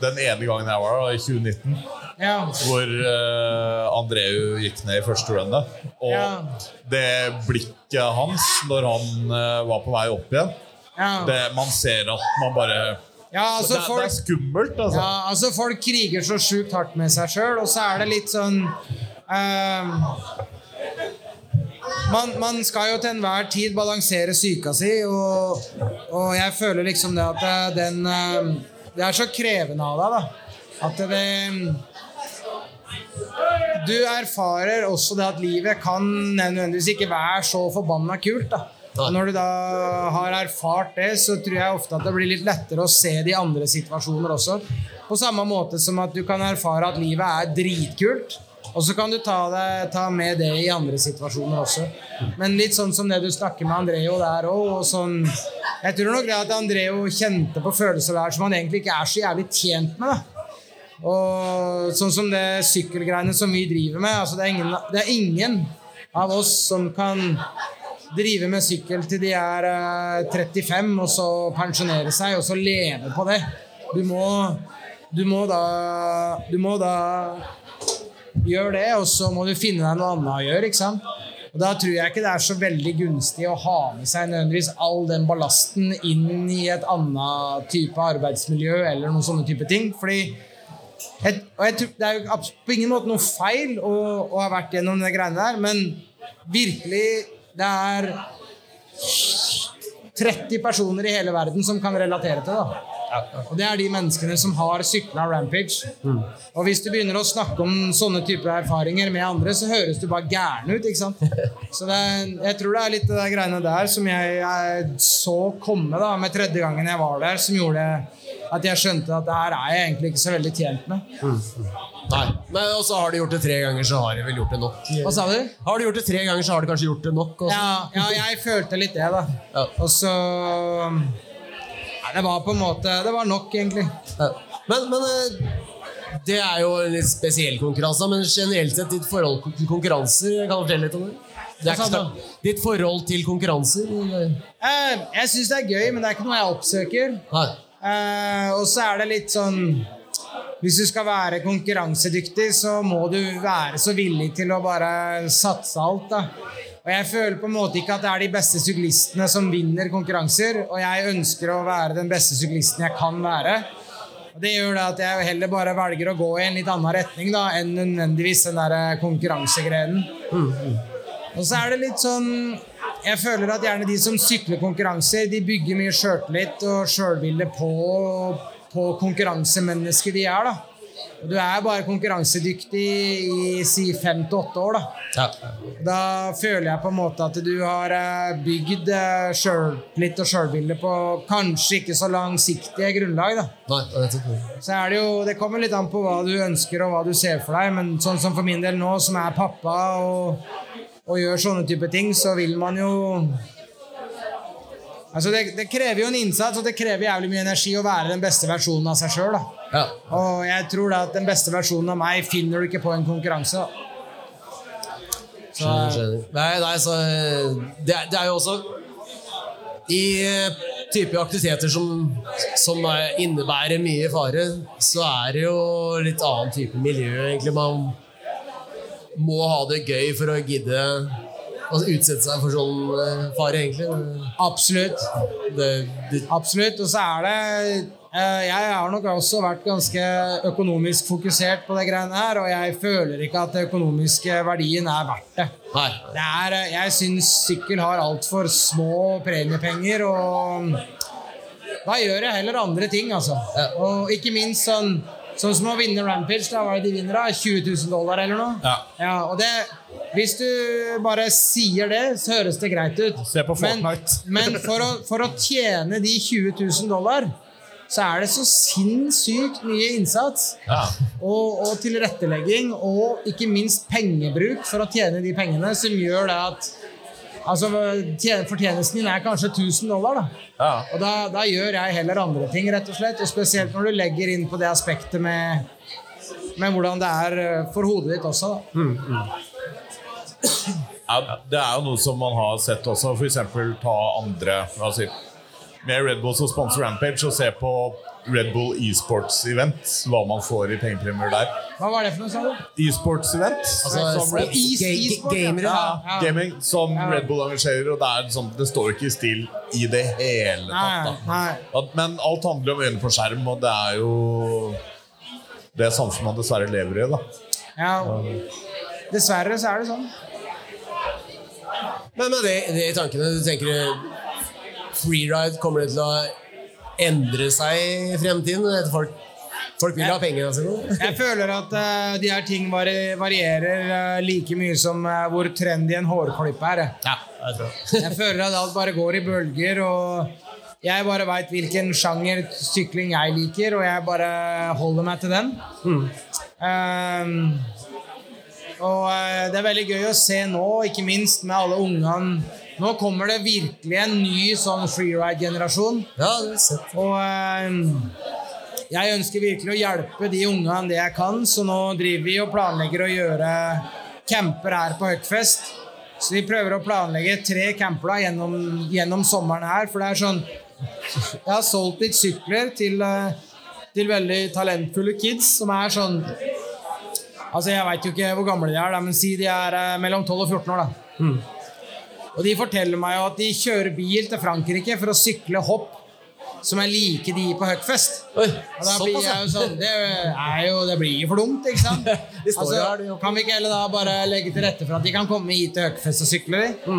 den ene gangen jeg var der, i 2019, Ja. hvor uh, Andreu gikk ned i første rundet. Og Ja. det blikket hans når han uh, var på vei opp igjen Ja. det, Man ser at man bare Ja, altså det, er- det er skummelt, altså. Ja, altså Folk kriger så sjukt hardt med seg sjøl, og så er det litt sånn uh, man, man skal jo til enhver tid balansere psyka si, og, og jeg føler liksom det at den ehm, Det er så krevende av deg, da. At det Du erfarer også det at livet kan nødvendigvis ikke være så forbanna kult. da og Når du da har erfart det, så tror jeg ofte at det blir litt lettere å se de andre situasjoner også. På samme måte som at du kan erfare at livet er dritkult. Og så kan du ta, det, ta med det i andre situasjoner også. Men litt sånn som det du snakker med Andreo der òg. Sånn, jeg tror nok det at Andreo kjente på følelser der som han egentlig ikke er så jævlig tjent med. da og sånn som det sykkelgreiene som vi driver med altså det, er ingen, det er ingen av oss som kan drive med sykkel til de er eh, 35, og så pensjonere seg, og så leve på det. Du må, du må da Du må da gjøre det, og så må du finne deg noe annet å gjøre. ikke sant? Og Da tror jeg ikke det er så veldig gunstig å ha med seg nødvendigvis all den ballasten inn i et annet type arbeidsmiljø eller noen sånne type ting. Fordi et, tror, Det er jo på ingen måte noe feil å, å ha vært gjennom de greiene der, men virkelig Det er 30 personer i hele verden som kan relatere til det. Og det er de menneskene som har sykla Rampage. Og hvis du begynner å snakke om sånne typer erfaringer med andre, så høres du bare gæren ut. ikke sant? [laughs] Så det, er- jeg tror det er litt det greiene der som jeg, jeg så komme da, med tredje gangen jeg var der, som gjorde at jeg skjønte at det her er jeg egentlig ikke så veldig tjent med. Nei. Men og så har de gjort det tre ganger, så har de vel gjort det nok. Hva sa du? Har de gjort det tre ganger, så har de kanskje gjort det nok. Også. Ja, ja, jeg følte litt det, da. Ja. Og så Nei, Det var på en måte Det var nok, egentlig. Ja. Men, men eh, det er jo en litt spesiell konkurranse, men generelt sett ditt forhold til konkurranser, kan du fortelle litt om det? det er ditt forhold til konkurranser? Eh, Jeg syns det er gøy, men det er ikke noe jeg oppsøker. Eh, og så er det litt sånn Hvis du skal være konkurransedyktig, så må du være så villig til å bare satse alt. da. Og Jeg føler på en måte ikke at det er de beste syklistene som vinner konkurranser, og jeg ønsker å være den beste syklisten jeg kan være. Og Det gjør det at jeg heller bare velger å gå i en litt annen retning da, enn nødvendigvis den der eh, konkurransegrenen. Og så er det litt sånn Jeg føler at gjerne de som sykler konkurranser, de bygger mye sjøltillit og sjølbilde på, på konkurransemennesket de er. da. Du er bare konkurransedyktig i si fem til åtte år. da. Ja. Da føler jeg på en måte at du har eh, bygd eh, sjøltillit og sjølbilde på kanskje ikke så langsiktige grunnlag. da. Nei, nettopp. Så er det jo, det kommer litt an på hva du ønsker og hva du ser for deg, men sånn som for min del nå, som er pappa og, og gjør sånne type ting, så vil man jo Altså det, det krever jo en innsats, og det krever jævlig mye energi å være den beste versjonen av seg sjøl. Ja. Og jeg tror da at den beste versjonen av meg finner du ikke på en konkurranse. Så, Skjønner, skjønner. Nei, nei, så det, er- det er jo også I eh, type aktiviteter som, som eh, innebærer mye fare, så er det jo litt annen type miljø, egentlig. Man må ha det gøy for å gidde å utsette seg for sånn eh, fare, egentlig. absolutt. Det, det, Absolutt. Og så er det eh, Jeg har nok også vært ganske økonomisk fokusert på det greiene her, og jeg føler ikke at den økonomiske verdien er verdt det. nei. det er, eh, jeg syns sykkel har altfor små premiepenger, og da gjør jeg heller andre ting, altså. Og ikke minst sånn Sånn som å vinne Rampage, da var det de vinner da? 20 000 dollar eller noe? Ja. og det, Hvis du bare sier det, så høres det greit ut. Se på Men, Fortnite. [laughs] men for, å, for å tjene de 20 000 dollar, så er det så sinnssykt mye innsats. Ja. Og, og tilrettelegging, og ikke minst pengebruk for å tjene de pengene, som gjør det at Altså, tjen- Fortjenesten din er kanskje 1000 dollar. da. Ja. Og da, da gjør jeg heller andre ting, rett og slett. Og spesielt når du legger inn på det aspektet med, med hvordan det er eh, for hodet ditt også. da. Ja, det er jo noe som man har sett også. Eksempel ta andre altså, Med Red Bull som sponsor Rampage, og se på Red Bull e-sports-event, Hva man får i pengepremier der. Hva var det for noe, sa du? E-sports-event. Altså, som Red, e- ja. gamere. ja, Ja. gaming som Ja. Red Bull arrangerer, og det, er sånn, det står ikke i still i det hele tatt. da. nei. Men alt handler om øynene på skjerm, og det er jo det samfunnet man dessverre lever i. da Ja. Dessverre så er det sånn. Men med det, det i tankene, du tenker freeride kommer det til å endre seg i fremtiden? Etter folk, folk vil ha pengene sine? Jeg føler at uh, de her ting vari varierer uh, like mye som uh, hvor trendy en hårklippe er. Ja, jeg tror. Jeg føler at alt bare går i bølger, og jeg bare veit hvilken sjanger sykling jeg liker, og jeg bare holder meg til den. Um, og det er veldig gøy å se nå, ikke minst med alle ungene. Nå kommer det virkelig en ny sånn freeride-generasjon. Ja, det sett. Og eh, jeg ønsker virkelig å hjelpe de ungene det jeg kan, så nå driver vi og planlegger å gjøre camper her på Huckfest. Så vi prøver å planlegge tre camper da gjennom, gjennom sommeren her, for det er sånn Jeg har solgt litt sykler til, eh, til veldig talentfulle kids som er sånn Altså, Jeg veit jo ikke hvor gamle de er, men si de er eh, mellom 12 og 14 år. da. Og de forteller meg jo at de kjører bil til Frankrike for å sykle hopp som er like de på Huckfest. Oi, Og da blir jeg jo sånn Det, jo, det blir jo for dumt, ikke sant? [laughs] De jo her, de altså, kan vi ikke heller da bare legge til rette for at de kan komme hit til Huckfest og sykle? de?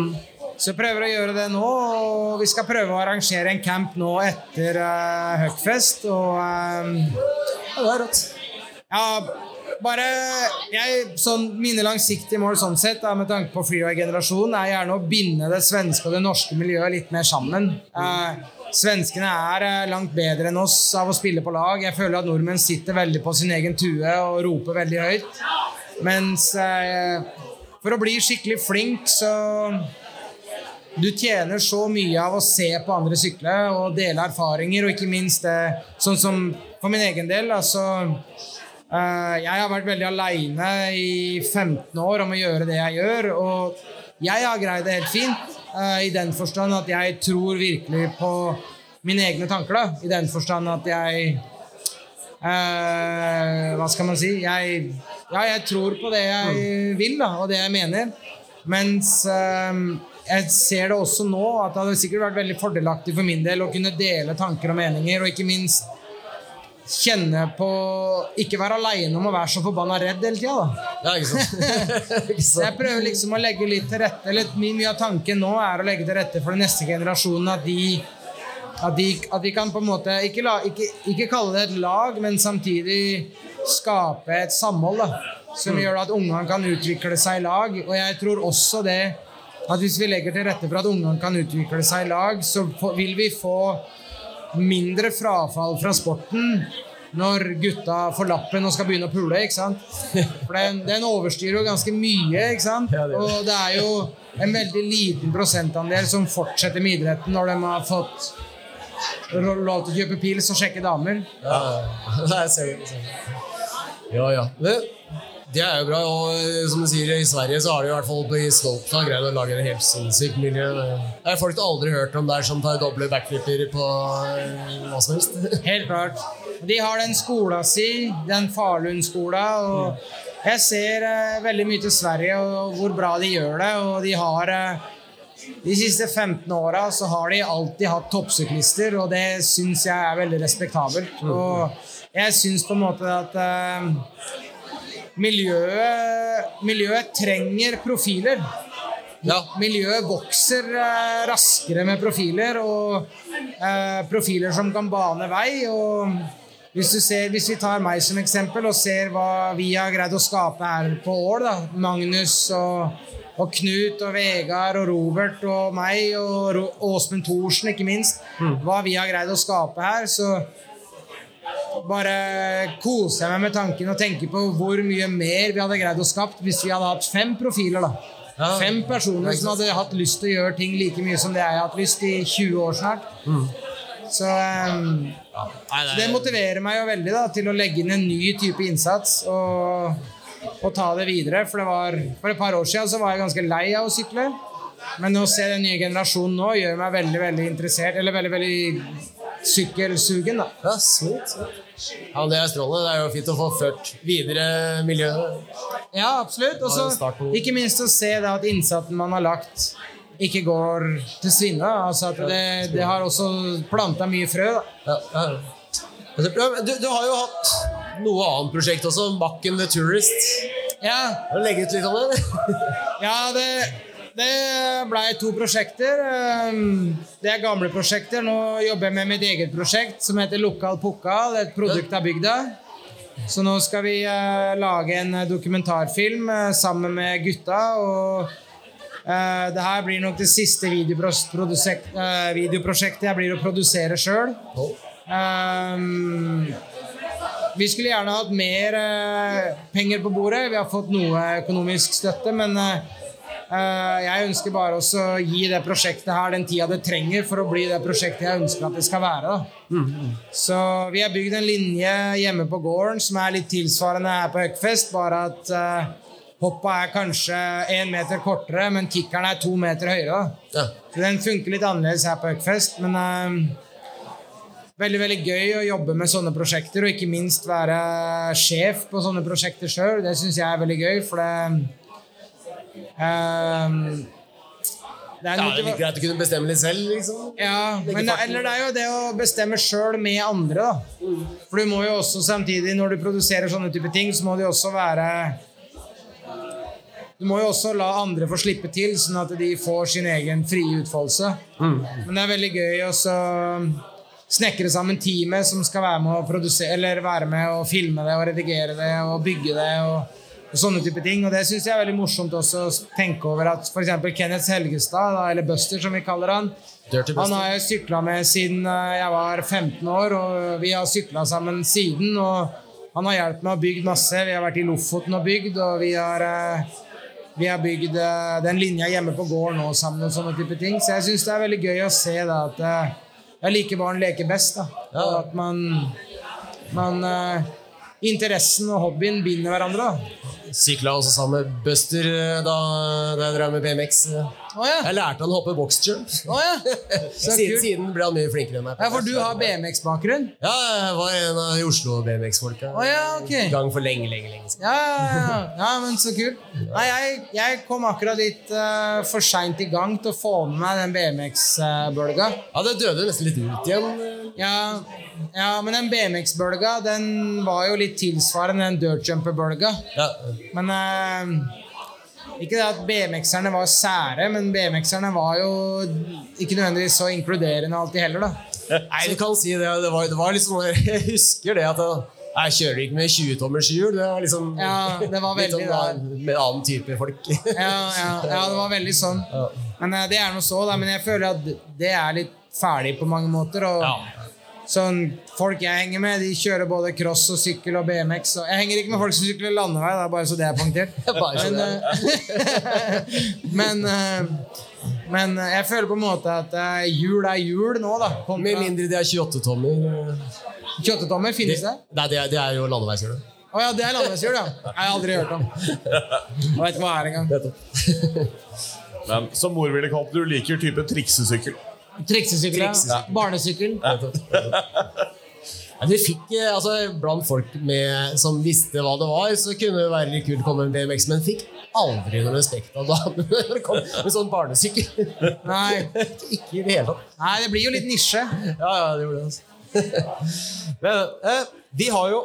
Så jeg prøver å gjøre det nå, og vi skal prøve å arrangere en camp nå etter uh, Huckfest. Og um, Ja, det er rått. ja, bare jeg, sånn, Mine langsiktige mål sånn sett, da, med tanke på freeway-generasjonen, er gjerne å binde det svenske og det norske miljøet litt mer sammen. Eh, svenskene er eh, langt bedre enn oss av å spille på lag. Jeg føler at nordmenn sitter veldig på sin egen tue og roper veldig høyt. Mens eh, for å bli skikkelig flink, så du tjener så mye av å se på andre sykle og dele erfaringer, og ikke minst det sånn som for min egen del. Altså, eh, jeg har vært veldig aleine i 15 år om å gjøre det jeg gjør, og jeg har greid det helt fint. eh, I den forstand at jeg tror virkelig på mine egne tanker. da I den forstand at jeg eh, Hva skal man si? Jeg, ja, jeg tror på det jeg vil, da, og det jeg mener. Mens eh, jeg ser det også nå at det hadde sikkert vært veldig fordelaktig for min del å kunne dele tanker og meninger, og ikke minst kjenne på Ikke være aleine om å være så forbanna redd hele tida, da. Ja, [laughs] ikke sant? Så jeg prøver liksom å legge litt til rette Eller mye, av tanken nå er å legge til rette for den neste generasjonen at de at de, at de kan på en måte ikke, la, ikke, ikke kalle det et lag, men samtidig skape et samhold da, som gjør at ungene kan utvikle seg i lag. Og jeg tror også det at hvis vi legger til rette for at ungene kan utvikle seg i lag, så vil vi få mindre frafall fra sporten når gutta får lappen og skal begynne å pule. ikke sant? For den, den overstyrer jo ganske mye. ikke sant? Og det er jo en veldig liten prosentandel som fortsetter med idretten når de har fått lov til å kjøpe pils og sjekke damer. Ja, [laughs] ja. Ja, ja. Det er jo bra. Og eh, som du sier, i Sverige så har de i hvert fall på Slopestyle greid å lage en helt sinnssykt miljø. Det er folk du aldri hørt om der som tar doble backflipper på eh, hva som helst. [laughs] Helt klart. De har den skola si, den Falun-skola. Og jeg ser eh, veldig mye til Sverige og hvor bra de gjør det. Og de har eh, De siste 15 åra så har de alltid hatt toppsyklister, og det syns jeg er veldig respektabelt. Og jeg syns på en måte at eh, miljøet, miljøet trenger profiler. Ja. Miljøet vokser eh, raskere med profiler, og eh, profiler som kan bane vei. Og hvis, du ser, hvis vi tar meg som eksempel og ser hva vi har greid å skape her på Ål, Magnus og, og Knut og Vegard og Robert og meg og Ro- Åsmund Thorsen, ikke minst, hva vi har greid å skape her, så bare koser jeg meg med tanken og tenker på hvor mye mer vi hadde greid å skapt hvis vi hadde hatt fem profiler. da. Ja. Fem personer som hadde hatt lyst til å gjøre ting like mye som det jeg har hatt lyst i 20 år snart. Så ehm, Nei, så det motiverer meg jo veldig da, til å legge inn en ny type innsats og, og ta det videre. For, det var, for et par år siden så var jeg ganske lei av å sykle. Men å se den nye generasjonen nå gjør meg veldig veldig interessert, eller veldig veldig sykkelsugen. da. Ja, sweet. Ja, det er strålende. Det er jo fint å få ført videre miljøet. Ja, absolutt. Og så ikke minst å se da at innsatsen man har lagt, ikke går til svinne. Altså at det, det har også planta mye frø. da. Ja, ja. Du, du har jo hatt noe annet prosjekt også, Macken the Tourist. Ja, legget ut litt om det? ja det, det blei to prosjekter. Um, Det er gamle prosjekter. Nå jobber jeg med mitt eget prosjekt som heter Lokal Pokal. Et produkt av bygda. Så nå skal vi eh, lage en eh, dokumentarfilm eh, sammen med gutta. Og det her blir nok det siste videoprosjektet jeg blir å produsere sjøl. Um, vi skulle gjerne hatt mer penger på bordet. Vi har fått noe økonomisk støtte, men jeg ønsker bare å gi det prosjektet her den tida det trenger for å bli det prosjektet jeg ønsker at det skal være. Da. Så vi har bygd en linje hjemme på gården som er litt tilsvarende her på Høgfest, bare at uh, hoppa er kanskje én meter kortere, men kickeren er to meter høyere. Ja. Så den funker litt annerledes her på Høgfest, men eh, veldig veldig gøy å jobbe med sånne prosjekter, og ikke minst være sjef på sånne prosjekter sjøl. Det syns jeg er veldig gøy, for det ehm, det er Ja, det er litt greit å kunne bestemme litt selv, liksom. ja, men eller det er jo det å bestemme sjøl med andre, da. For du må jo også samtidig, når du produserer sånne type ting, så må jo også være Du må jo også la andre få slippe til, sånn at de får sin egen frie utfoldelse. Men det er veldig gøy å så snekre sammen teamet som skal være med å produsere Eller være med å filme det og redigere det og bygge det. og sånne type ting, og Det syns jeg er veldig morsomt også å tenke over at f.eks. Kenneth Helgestad, da, eller Buster som vi kaller han, han har jeg sykla med siden eh, jeg var 15 år, og vi har sykla sammen siden. Og han har hjulpet meg å bygge masse. Vi har vært i Lofoten og bygd, og vi har, eh, vi har bygd eh, den linja hjemme på gården nå sammen og sånne type ting. Så jeg syns det er veldig gøy å se da, at jeg liker barn leker best. da. Og at man, man Interessen og hobbyen binder hverandre. da. Sykla også sammen med Buster eh, da, da jeg drev med BMX. Å ja. Jeg lærte han å hoppe boxjump. Oh, ja. [laughs] Siden, siden ble han mye flinkere enn meg. Ja, For du har BMX-bakgrunn? Ja, jeg var en av Oslo BMX-folka. Oh, ja, okay. En gang for lenge, lenge, lenge siden. Ja, ja, men så kult. Nei, jeg, jeg kom akkurat litt uh, for seint i gang til å få med meg den BMX-bølga. Ja, det døde nesten litt ut igjen. Ja, ja, men den BMX-bølga den var jo litt tilsvarende den dirtjumper-bølga. Ja. Men eh, Ikke det at BMX-erne var sære, men BMX-erne var jo ikke nødvendigvis så inkluderende alltid heller, da. Nei, du kan si det. Det var, det var liksom [laughs] Jeg husker det at jeg, kjører ikke med 20-tommershjul. Det var liksom Ja, det var [laughs] litt veldig sånn, med annen type folk. Ja, ja, ja, det var veldig sånn. Men eh, det er noe så, da. Men jeg føler at det er litt ferdig på mange måter. Og sånn, Folk jeg henger med, de kjører både cross og sykkel og BMX. Og jeg henger ikke med folk som sykler landevei, da, bare så det er punktert. Men, men, men jeg føler på en måte at eh, jul er jul nå, da. Med mindre de er 28-tommer. 28-tommer finnes det? Nei, det er, det er jo landeveiskjøl. Å ja, det er landeveishjul, ja. [laughs] Jeg har aldri hørt om. Jeg vet ikke hva det er engang. [laughs] Men som mor ville kalt det, du liker type triksesykkel. Triksesykkel, ja. Barnesykkel. Ja, du fikk, eh, altså, Blant folk med, som visste hva det var, så kunne det være litt kult å komme med en BMX, men fikk aldri noe respekt av damene [laughs] når det kom med sånn barnesykkel. Nei. [laughs] Ikke i det hele tatt. Nei, det blir jo litt nisje. Ja, ja, det gjorde det. Altså. [laughs] Men eh, vi har jo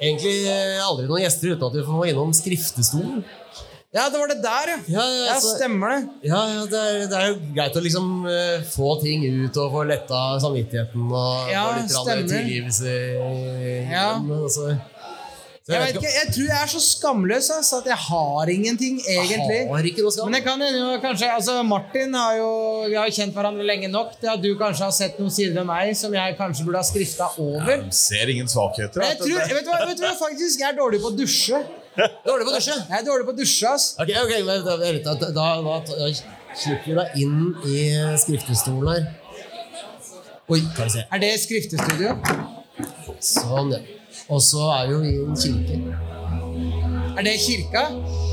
egentlig eh, aldri noen gjester uten at vi får innom skriftestolen. Ja, det var det der, ja. Ja, ja, Ja, stemmer det. Ja, ja det, er, det er jo greit å liksom uh, få ting ut og få letta samvittigheten og Ja, få litt stemmer. tilgivelse. Ja. altså. Jeg, Jeg vet ikke, jeg tror jeg er så skamløs altså, at jeg har ingenting, egentlig. Jeg har ikke noe skam. Men jeg kan jo kanskje altså Martin har jo Vi har jo kjent hverandre lenge nok til at du kanskje har sett noen sider ved meg som jeg kanskje burde ha skrifta over. Jeg ser ingen svakheter. Jeg tror, vet, du hva, vet du hva, faktisk, jeg er dårlig på å dusje. Dårlig på å dusje. Jeg er dårlig på å dusje, ass. Ok, ok, men da, da, da, da, slipper vi deg inn i skriftestolen her. Oi, kan vi se. Er det skriftestudio? Sånn, ja. Og så er vi jo i en kirke. Er det kirka?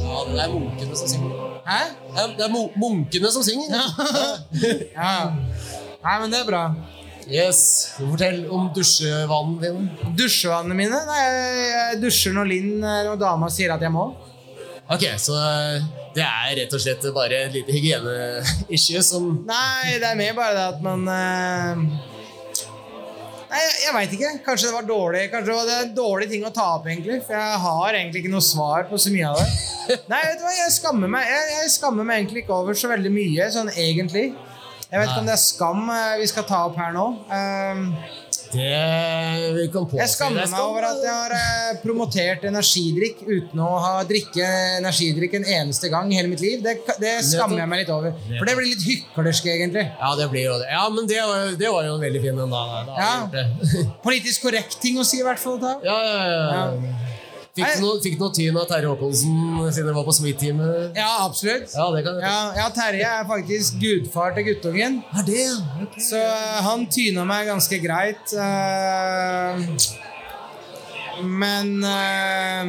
Ja, det er munkene som synger. Hæ? Ja, det er munkene som synger. [laughs] Ja. Nei, men det er bra. Yes. Fortell om dusjevanene dine. Dusjevannene mine? Nei, jeg, dusjer når Linn og dama sier at jeg må. Ok, så eh, det er rett og slett bare et lite hygiene-issue [laughs] som Nei, det er mer bare det at man uh... Nei, jeg, jeg veit ikke. Kanskje det var dårlig Kanskje det var en dårlig ting å ta opp, egentlig. For jeg har egentlig ikke noe svar på så mye av det. [laughs] Nei, vet du hva, jeg skammer meg Jeg, jeg skammer meg egentlig ikke over så veldig mye, sånn egentlig. Jeg vet ikke om det er skam eh, vi skal ta opp her nå. Um, Det vi kan påsi jeg skammer meg over at jeg har eh, promotert energidrikk uten å ha drikke energidrikk en eneste gang i hele mitt liv. Det, det skammer jeg meg litt over. For det blir litt hyklersk, egentlig. Ja, det blir jo det. Ja, men det var, det var jo en veldig fin en, da. da Ja. [laughs] Politisk korrekt ting å si, i hvert fall. Da. Ja, ja, ja. Fikk du noe, fikk du noe tyn av Terje Håkonsen siden du var på Smith-teamet? Ja, absolutt. Ja, det kan jeg Ja, ja, Terje er faktisk gudfar til guttungen. Er det, ja? Så eh, han tyna meg ganske greit. eh, men eh,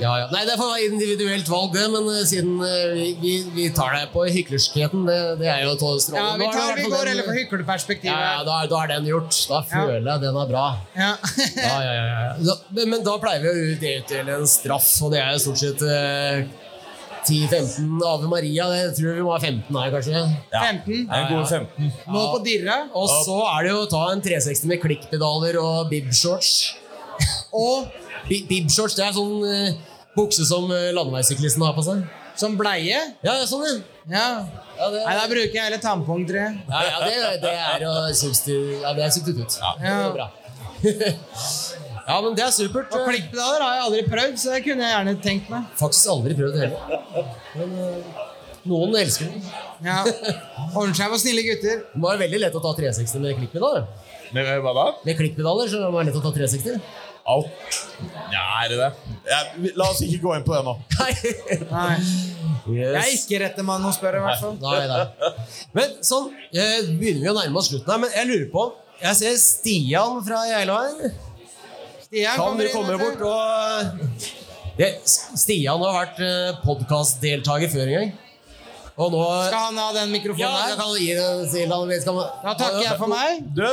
Ja, ja. Nei, det får være individuelt valg, det, men eh, siden eh, vi, vi, tar deg på hyklerskheten, det, det er jo Ja, vi, tar, vi går heller på Ja, hyklerperspektivet. ja, da, er- da er den gjort. Da føler jeg den er bra. Ja. Ja, ja, ja, ja. Da, men, men da pleier vi å utdele en straff, og det er jo stort sett eh, 10-15 Ave Maria. Det tror jeg vi må ha 15 her, kanskje. 15. En god 15. Nå på dirra. Og så er det jo å ta en 360 med klikkpedaler og bibshorts. Og bi- bibshorts, det er sånn uh, bukse som eh, landeveissyklisten har på seg. Som bleie. Ja, sånn, ja. Ja. Ja, det, Nei, da bruker jeg heller tampong, tror jeg. ja, ja, det, det er jo substi- ja, det er substitutt. Ja, det er bra. [laughs] ja, men det er supert. Og klikkpedaler har jeg aldri prøvd, så det kunne jeg gjerne tenkt meg. Faktisk aldri prøvd heller. Men eh, noen elsker den. Ja. Ordner seg snille gutter. Det må være veldig lett å ta 360 med klikkpedaler. Med eh, hva da? Med klikkpedaler så det må være lett å ta 360. Alt. Ja, er det det? Ja, la oss ikke gå inn på det nå. Nei. Yes. Jeg er ikke rette mann å spørre, i hvert fall. Nei, nei. Men sånn, eh, begynner vi å nærme oss slutten her, men jeg lurer på Jeg ser Stian fra Geilo her. Stian Kan kommer du inn, komme bort og det, Stian har vært eh, podkastdeltaker før en gang. Og nå Skal han ha den mikrofonen ja, her? kan gi til han. Vi skal- Da takker jeg for meg. Du,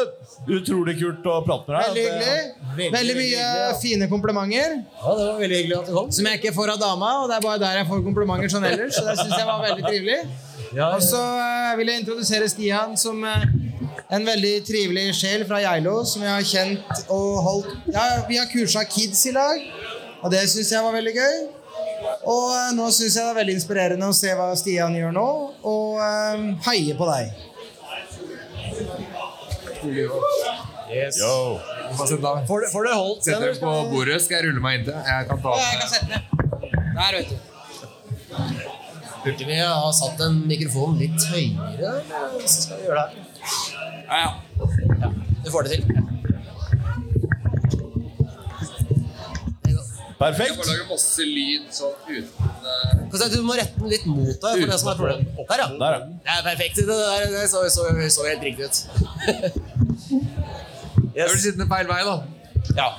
utrolig kult å prate med deg. Veldig hyggelig. Veldig, Veldig mye hyggelig, ja. fine komplimenter. Ja, det var veldig hyggelig at du kom. Som jeg ikke får av dama, og det er bare der jeg får komplimenter sånn ellers. Så det syns jeg var veldig trivelig. Ja, Og så eh, vil jeg introdusere Stian som eh, en veldig trivelig sjel fra Geilo, som jeg har kjent og holdt Ja, vi har kursa kids i lag, og det syns jeg var veldig gøy. Og eh, nå syns jeg det er veldig inspirerende å se hva Stian gjør nå, og um, heie på deg. Yo. Får, det- får det holdt? Sett den på bordet, skal jeg rulle meg inntil. Jeg kan ta Og jeg kan sette ned. Der, vet du. Burde vi ha satt en mikrofon litt høyere? Så skal vi gjøre det. Ja, ja. Ja, du får det til. Perfekt. Jeg får lage masse lyd sånn uten uh... Du må rette den litt mot deg. For det som er problemet. Der, ja. Der, ja. Det er perfekt. Det, der, det så, så, så helt riktig ut. [laughs] Jeg blir sittende feil vei, da. Ja,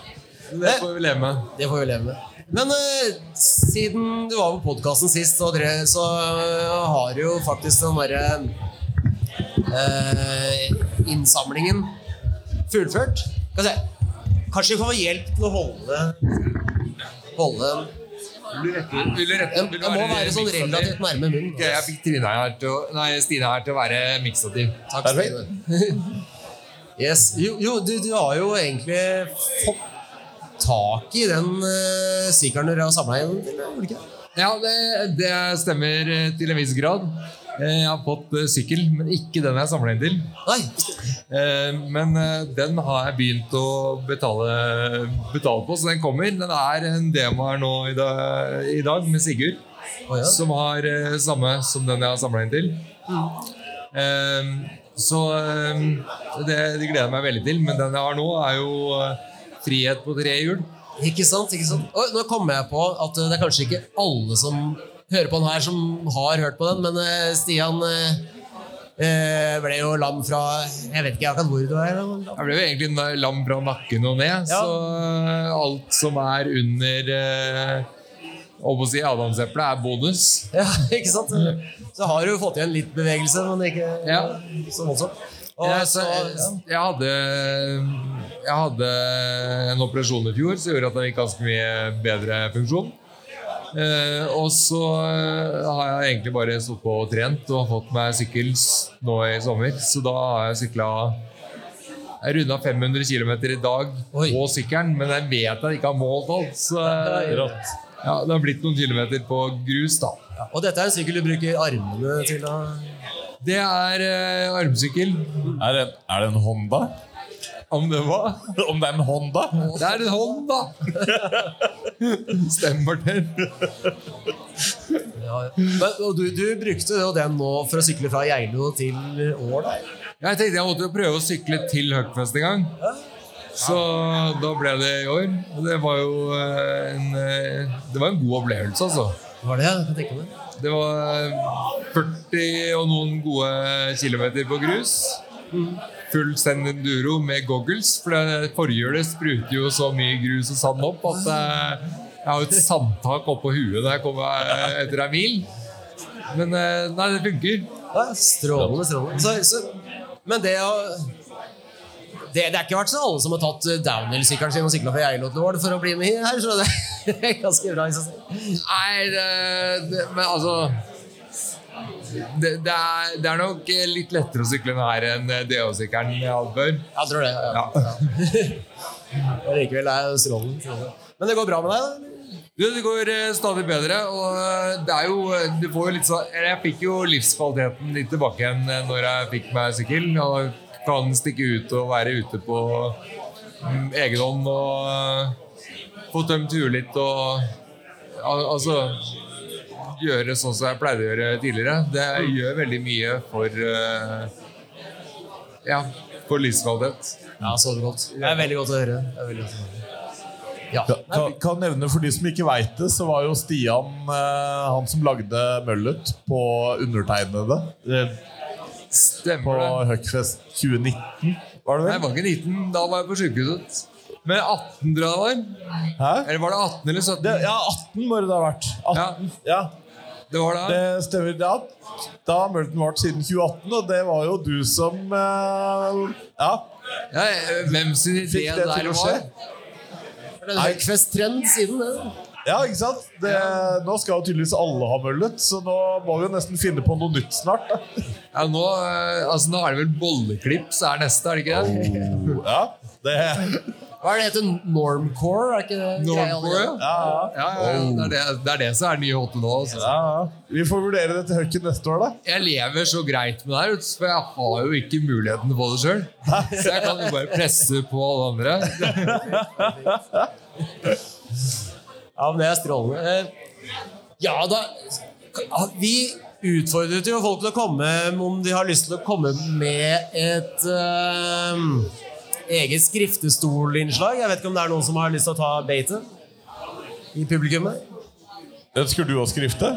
Det får vi leve med. det får vi leve med. Men uh, siden du var på podkasten sist, så, dere, så uh, har du jo faktisk den derre uh, innsamlingen fullført. Skal vi se. Kanskje vi får hjelp til å holde Holde Vil du rette? Vil du rette? Den Vil du den må være sånn relativt nærme munnen. Ok, jeg fikk Trine her til å, nei, Stine her til å være miksativ. Takk, Stine. [laughs] Yes. Jo, jo du, du har jo egentlig fått tak i den uh, sykkelen dere har samla inn? Ja, det, det stemmer eh, til en viss grad. Eh, Jeg har fått eh, sykkel, men ikke den jeg samla inn til. Nei. Eh, Men den har jeg begynt å betale, betale på, så den kommer. Den er en demo her nå i dag, med Sigurd, Oh, ja. som har samme som den jeg har samla inn til. Mm. Så det, det gleder jeg meg veldig til. Men den jeg har nå, er jo frihet på tre hjul. Ikke sant? ikke sant? Oi, nå kommer jeg på at det er kanskje ikke alle som hører på den her, som har hørt på den, men uh, Stian uh, uh, ble jo lam fra Jeg vet ikke akkurat hvor du er. Jeg ble jo egentlig lam fra nakken og ned, Ja. så eh, alt som er under eh, å si adamseplet, er bonus. Ja, [laughs] ikke sant? Så har du jo fått igjen litt bevegelse, men ikke Ja. så voldsomt. Og Ja, så, jeg, hadde, jeg hadde en operasjon i fjor som gjorde at den fikk ganske mye bedre funksjon. Eh, og så eh, har jeg egentlig bare stått på og trent og fått meg sykkel nå i sommer. Så da har jeg sykla Jeg runda 500 km i dag Oi. på sykkelen, men jeg vet jeg ikke har målt alt. Så rått. ja, det har blitt noen kilometer på grus, da. og dette er en sykkel du bruker armene til Da. Det er eh, armsykkel. Er det, er det en Honda? Om det var Om det er en Honda? Det er en hånd, da! [laughs] Stemmer det. ja, ja. Men, Og du, du brukte jo den nå for å sykle fra Geilo til Ål? Jeg tenkte jeg måtte jo prøve å sykle til Huckfest en gang. Så da ble det i år. Og det var jo eh, en, eh, det var en god opplevelse, altså. Var det? Jeg kan tenke meg. Det var 40 og noen gode kilometer på grus. Full send med goggles, for forhjulet spruter jo så mye grus og sand opp at eh, jeg har et sandtak oppå huet når jeg kommer eh, etter ei mil. Men eh, nei, det funker. Ja, strålende, strålende. Så, så, men det å det, det er ikke vært så alle som har tatt downhill-sykkelen sin og sykla fra Geilo til Ål for å bli med her, så det [laughs] er ganske bra. Nei, det, det, men altså det, det, er, det er nok litt lettere å sykle den her enn DH-sykkelen jeg hadde. Jeg tror det. Ja. ja. [laughs] likevel er strålende. Men det går bra med deg? Du, det går eh, stadig bedre, og eh, det er jo Du får jo litt sånn Jeg fikk jo livskvaliteten litt tilbake igjen eh, når jeg fikk meg sykkel. Og kan stikke ut og være ute på mm, egen hånd og eh, få tømt huet litt og al altså gjøre sånn som jeg pleide å gjøre tidligere. Det gjør veldig mye for eh, Ja, for livskvalitet. Ja, så det godt. Det er veldig godt å høre. Det er veldig godt å høre. Ja. Kan, kan, nevne For de som ikke veit det, så var jo Stian eh, han som lagde møllet på undertegnede. Stemmer på det. Huckfest 2019, var det Nei, jeg var ikke 19. Da var jeg på sykehuset. Men 18, tror jeg det var. Hæ? Eller var det 18 eller 17? Det, ja, 18 må det ha vært. 18, ja. Det var det. Det stemmer. Ja. Da har Mølten vart siden 2018, og det var jo du som eh, Ja. Ja, eh, hvem sin idé Fikk det der var? Det er Hackfest-trend siden det. Ja, ikke sant? Det, Nå skal jo tydeligvis alle ha møllet, så nå må vi jo nesten finne på noe nytt snart. Da. Ja, nå, eh, altså, nå er det vel bolleklipp som er neste, er det ikke det? Ja, det Hva er det heter? Normcore? Er ikke det Normcore, ja. Ja, ja. Ja. Det, er det, det er det som er nye hotte nå. Altså. ja, ja. Vi får vurdere det til Hucken neste år, da. Jeg lever så greit med det her, for jeg har jo ikke muligheten på det sjøl. Så jeg kan jo bare presse på alle andre. Ja, men det er strålende. Eh, Ja, da Vi utfordret jo folk til å komme om de har lyst til å komme med et eh, eget skriftestolinnslag. Jeg vet ikke om det er noen som har lyst til å ta beitet i publikummet? Ønsker du å skrifte?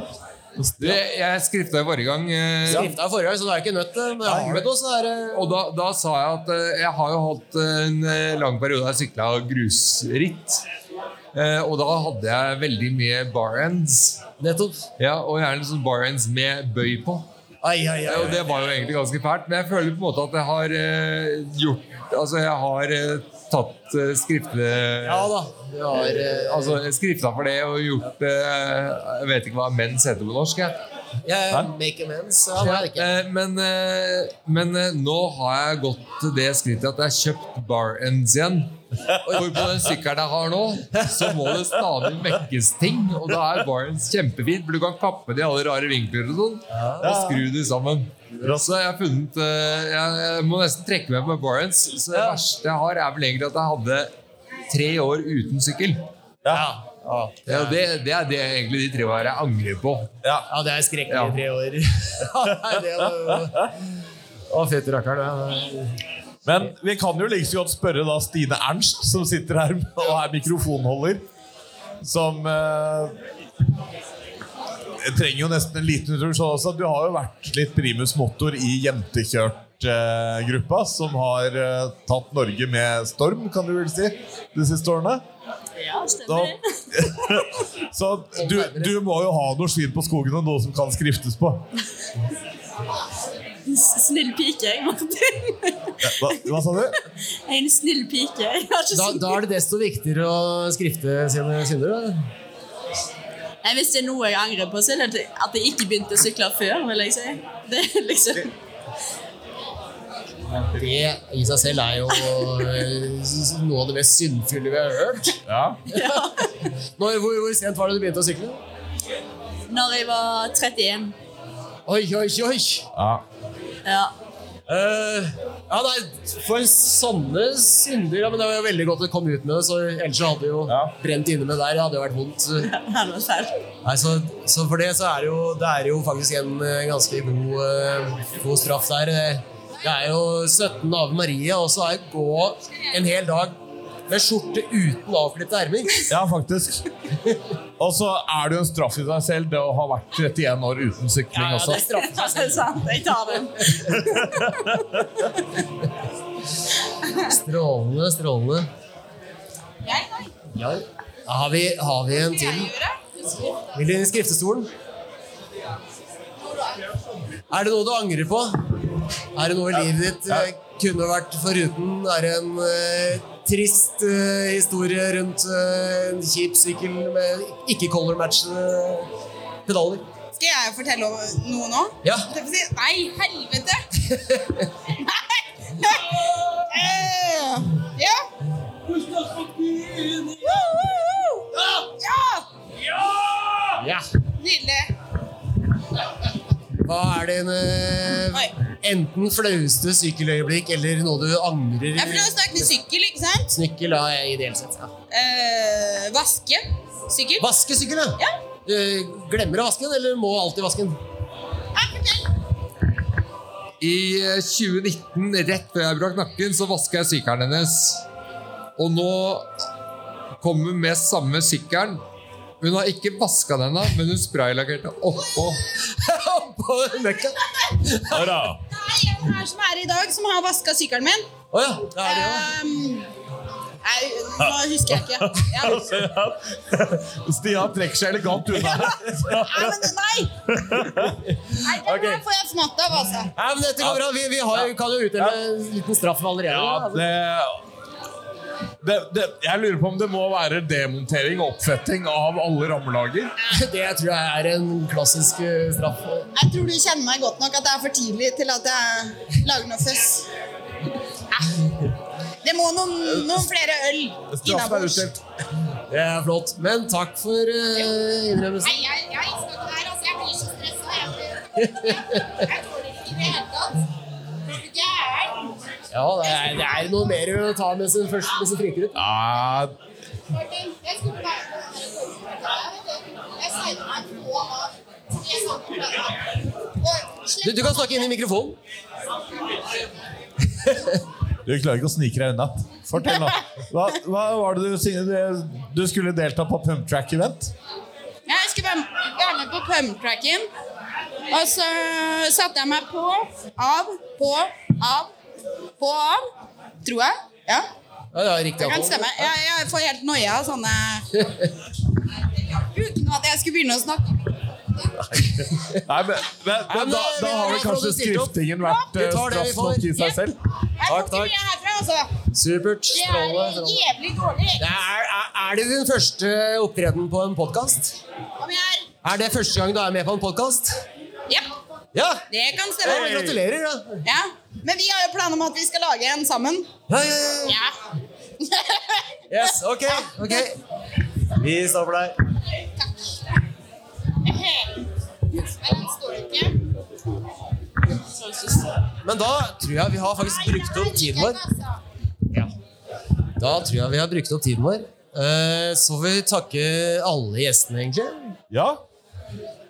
Det, jeg skrifta jo forrige gang. eh, Skrifta forrige gang, så da er ikke nødt til Men har du noe, så er det Og da, da sa jeg at eh, jeg har jo hatt en eh, lang periode der jeg sykla grusritt. Eh, og da hadde jeg veldig mye bar-ends. nettopp. Ja, og gjerne sånn bar-ends med bøy på. Ai, ai, ai. Og det var jo egentlig ganske fælt, men jeg føler på en måte at jeg har eh, gjort Altså, jeg har eh, tatt eh, skriftlig Ja da. Du har eh, Altså, skrifta for det og gjort eh, Jeg vet ikke hva mens heter på norsk. Jeg. jeg Make amends. Ja, det er det ikke. Eh, men eh, men eh, nå har jeg gått til det skrittet at jeg har kjøpt bar ends igjen. For på den sykkelen jeg har nå, så må det stadig vekkes ting. Og da er Barents kjempefint, for du kan kappe de i alle rare vinkler og sånn. Og skru de sammen. Så jeg har funnet eh, Jeg, må nesten trekke meg på Barents. Så det verste jeg har, er vel egentlig at jeg hadde tre år uten sykkel. Ja. Ja, det, det er det egentlig de tre årene jeg angrer på. Ja, det er skrekkelige Ja. tre år. [laughs] Ja, det var jo Å, fytti rakkeren. Men vi kan jo like så godt spørre da Stine Ernst, som sitter her og er mikrofonholder. Som eh, jeg trenger jo nesten en liten introduksjon også. Du har jo vært litt primus motor i Jentekjørt-gruppa, som har eh, tatt Norge med storm, kan du vel si, de siste årene. Ja, Så, stemmer det. [laughs] så du, du må jo ha noe svin på skogen og noe som kan skriftes på. [laughs] Snill pike, jeg, Martin. Hva, hva sa du? En snill pike. Da, da er det desto viktigere å skrifte sine synder. Nei, Hvis det er noe jeg angrer på, så er det at jeg ikke begynte å sykle før. vil jeg si. Det er liksom... Det i seg selv er jo eh, noe av det mest syndfulle vi har hørt. Ja. Når, hvor, hvor sent var det du begynte å sykle? Når jeg var 31. Oi, oi, oi! ja. Ja. Uh, ja, nei, For sånne synder ja, men Det var jo veldig godt å komme ut med det, så ellers så hadde det jo Ja. brent inne med der. Det hadde jo vært vondt. [laughs] Det hadde. Nei, så, så for det så er det jo, det er jo faktisk en eh, ganske god, uh, god straff der. Det- Det er jo 17 Ave Maria, og så er det gå en hel dag med skjorte uten avklippede ermer. Ja, faktisk. Og så er det jo en straff i deg selv, det å ha vært 31 år uten sykling Ja, også. det straffer Ja, seg [laughs] det er sant. Jeg tar den. Strålende, strålende. Ja. Har vi, har vi en til? Vil du inn i skriftestolen? Er det noe du angrer på? Er det noe i livet ditt eh, kunne vært foruten? Er det en eh, trist uh, historie rundt uh, en kjip sykkel med ikke color-matchende pedaler? Skal jeg fortelle om noe nå? Ja. Si, Nei, helvete! [laughs] Nei! Ja. ja. Ja! Ja. Nydelig. Hva er din eh, enten flaueste sykkeløyeblikk eller noe du angrer Jeg prøver å snakke med sykkel, ikke sant? Sykkel, ja, ideelt sett. Ja. Eh, vaske sykkel. Vaske sykkel, ja. Ja. Du glemmer å vaske den, eller må alltid vaske den? Ja. I eh, 2019, rett før jeg brakk nakken, så vaska jeg sykkelen hennes. Og nå kommer hun med samme sykkelen. Hun har ikke vaska den ennå, men hun spraylakkerte oppå. [laughs] oppå nøkka. Det da. Nei, en her som er i dag, som har vaska sykkelen min. Å ja. Det er det, ja. Um, nei, nå husker jeg ikke. [laughs] Ja. Stian trekker seg elegant unna. Nei, men nei! Nei, den får jeg fnatt av, altså. Nei, men dette går bra. Vi, vi har, kan jo utdele en liten straff allerede. Ja, det, det, det, jeg lurer på om det må være demontering og oppfetting av alle rammelager. [laughs] Det tror jeg er en klassisk eh, straff. Jeg tror du kjenner meg godt nok at det er for tidlig til at jeg lager noe føss. Det må noen, noen flere øl innabords. Det er flott. Men takk for uh, innrømmelsen. Nei, jeg, jeg skal ikke være altså. Jeg blir så stressa. Jeg, blir- jeg tåler ikke i det hele tatt. Er du gæren? Ja, det er, det er noe mer å ta med seg først, med sin trykker ut. Ja, Martin, jeg skulle være på den her. Jeg signet meg på av tre samtaler. Du, du kan snakke inn i mikrofonen. Du klarer ikke å snike deg unna. Fortell, nå. Hva, hva var det du? Du skulle delta på pumptrack-event? Jeg skulle være med på pumptracken. Og så satte jeg meg på, av, på, av, på, av. Tror jeg. Ja, Ja, det er riktig. det kan stemme. Jeg, jeg får helt noia av sånne [laughs] Uten at jeg skulle begynne å snakke. Nei, men, men, men da, da har vel kanskje skriftingen vært eh, straff nok i seg selv? Takk, takk. altså. Supert. Det Strålende. er strålende. jævlig dårlig. Det Er, er, er det din første opptreden på en podkast? Om jeg er Er det første gang du er med på en podkast? Ja, Ja! det kan ja stemme. gratulerer, da. Ja. Men vi har jo planer om at vi skal lage en sammen. Ja, ja, ja. Ja. [laughs] Yes, ok. ok Vi stopper der. Takk. den står ikke. Men da tror jeg vi har faktisk brukt opp tiden vår. Ja. Da tror jeg vi har brukt opp tiden vår. Eh, Så får vi takke alle gjestene, egentlig. Ja.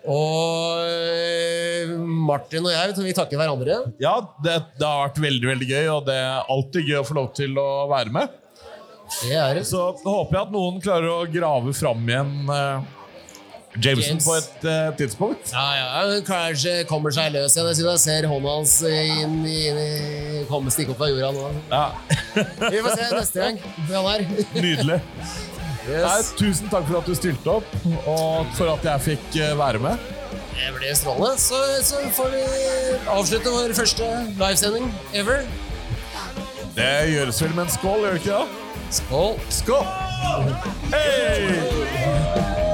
Og eh, Martin og jeg vi takker hverandre. Ja, det, det har vært veldig veldig gøy, og det er alltid gøy å få lov til å være med. Det er det. Så håper jeg at noen klarer å grave fram igjen eh, Jameson James. på et eh, tidspunkt. Ja, ja, kanskje kommer seg løs igjen. Jeg synes jeg ser hånda hans inn i, inn komme stikke opp av jorda nå. Ja, Vi får se neste gang hvor er. Nei, tusen takk for at du stilte opp, og for at jeg fikk eh, være med. Det blir strålende. Så, så får vi avslutte vår første livesending ever. Det gjøres vel med en skål, gjør det ikke det? Skål. Skål! Hei!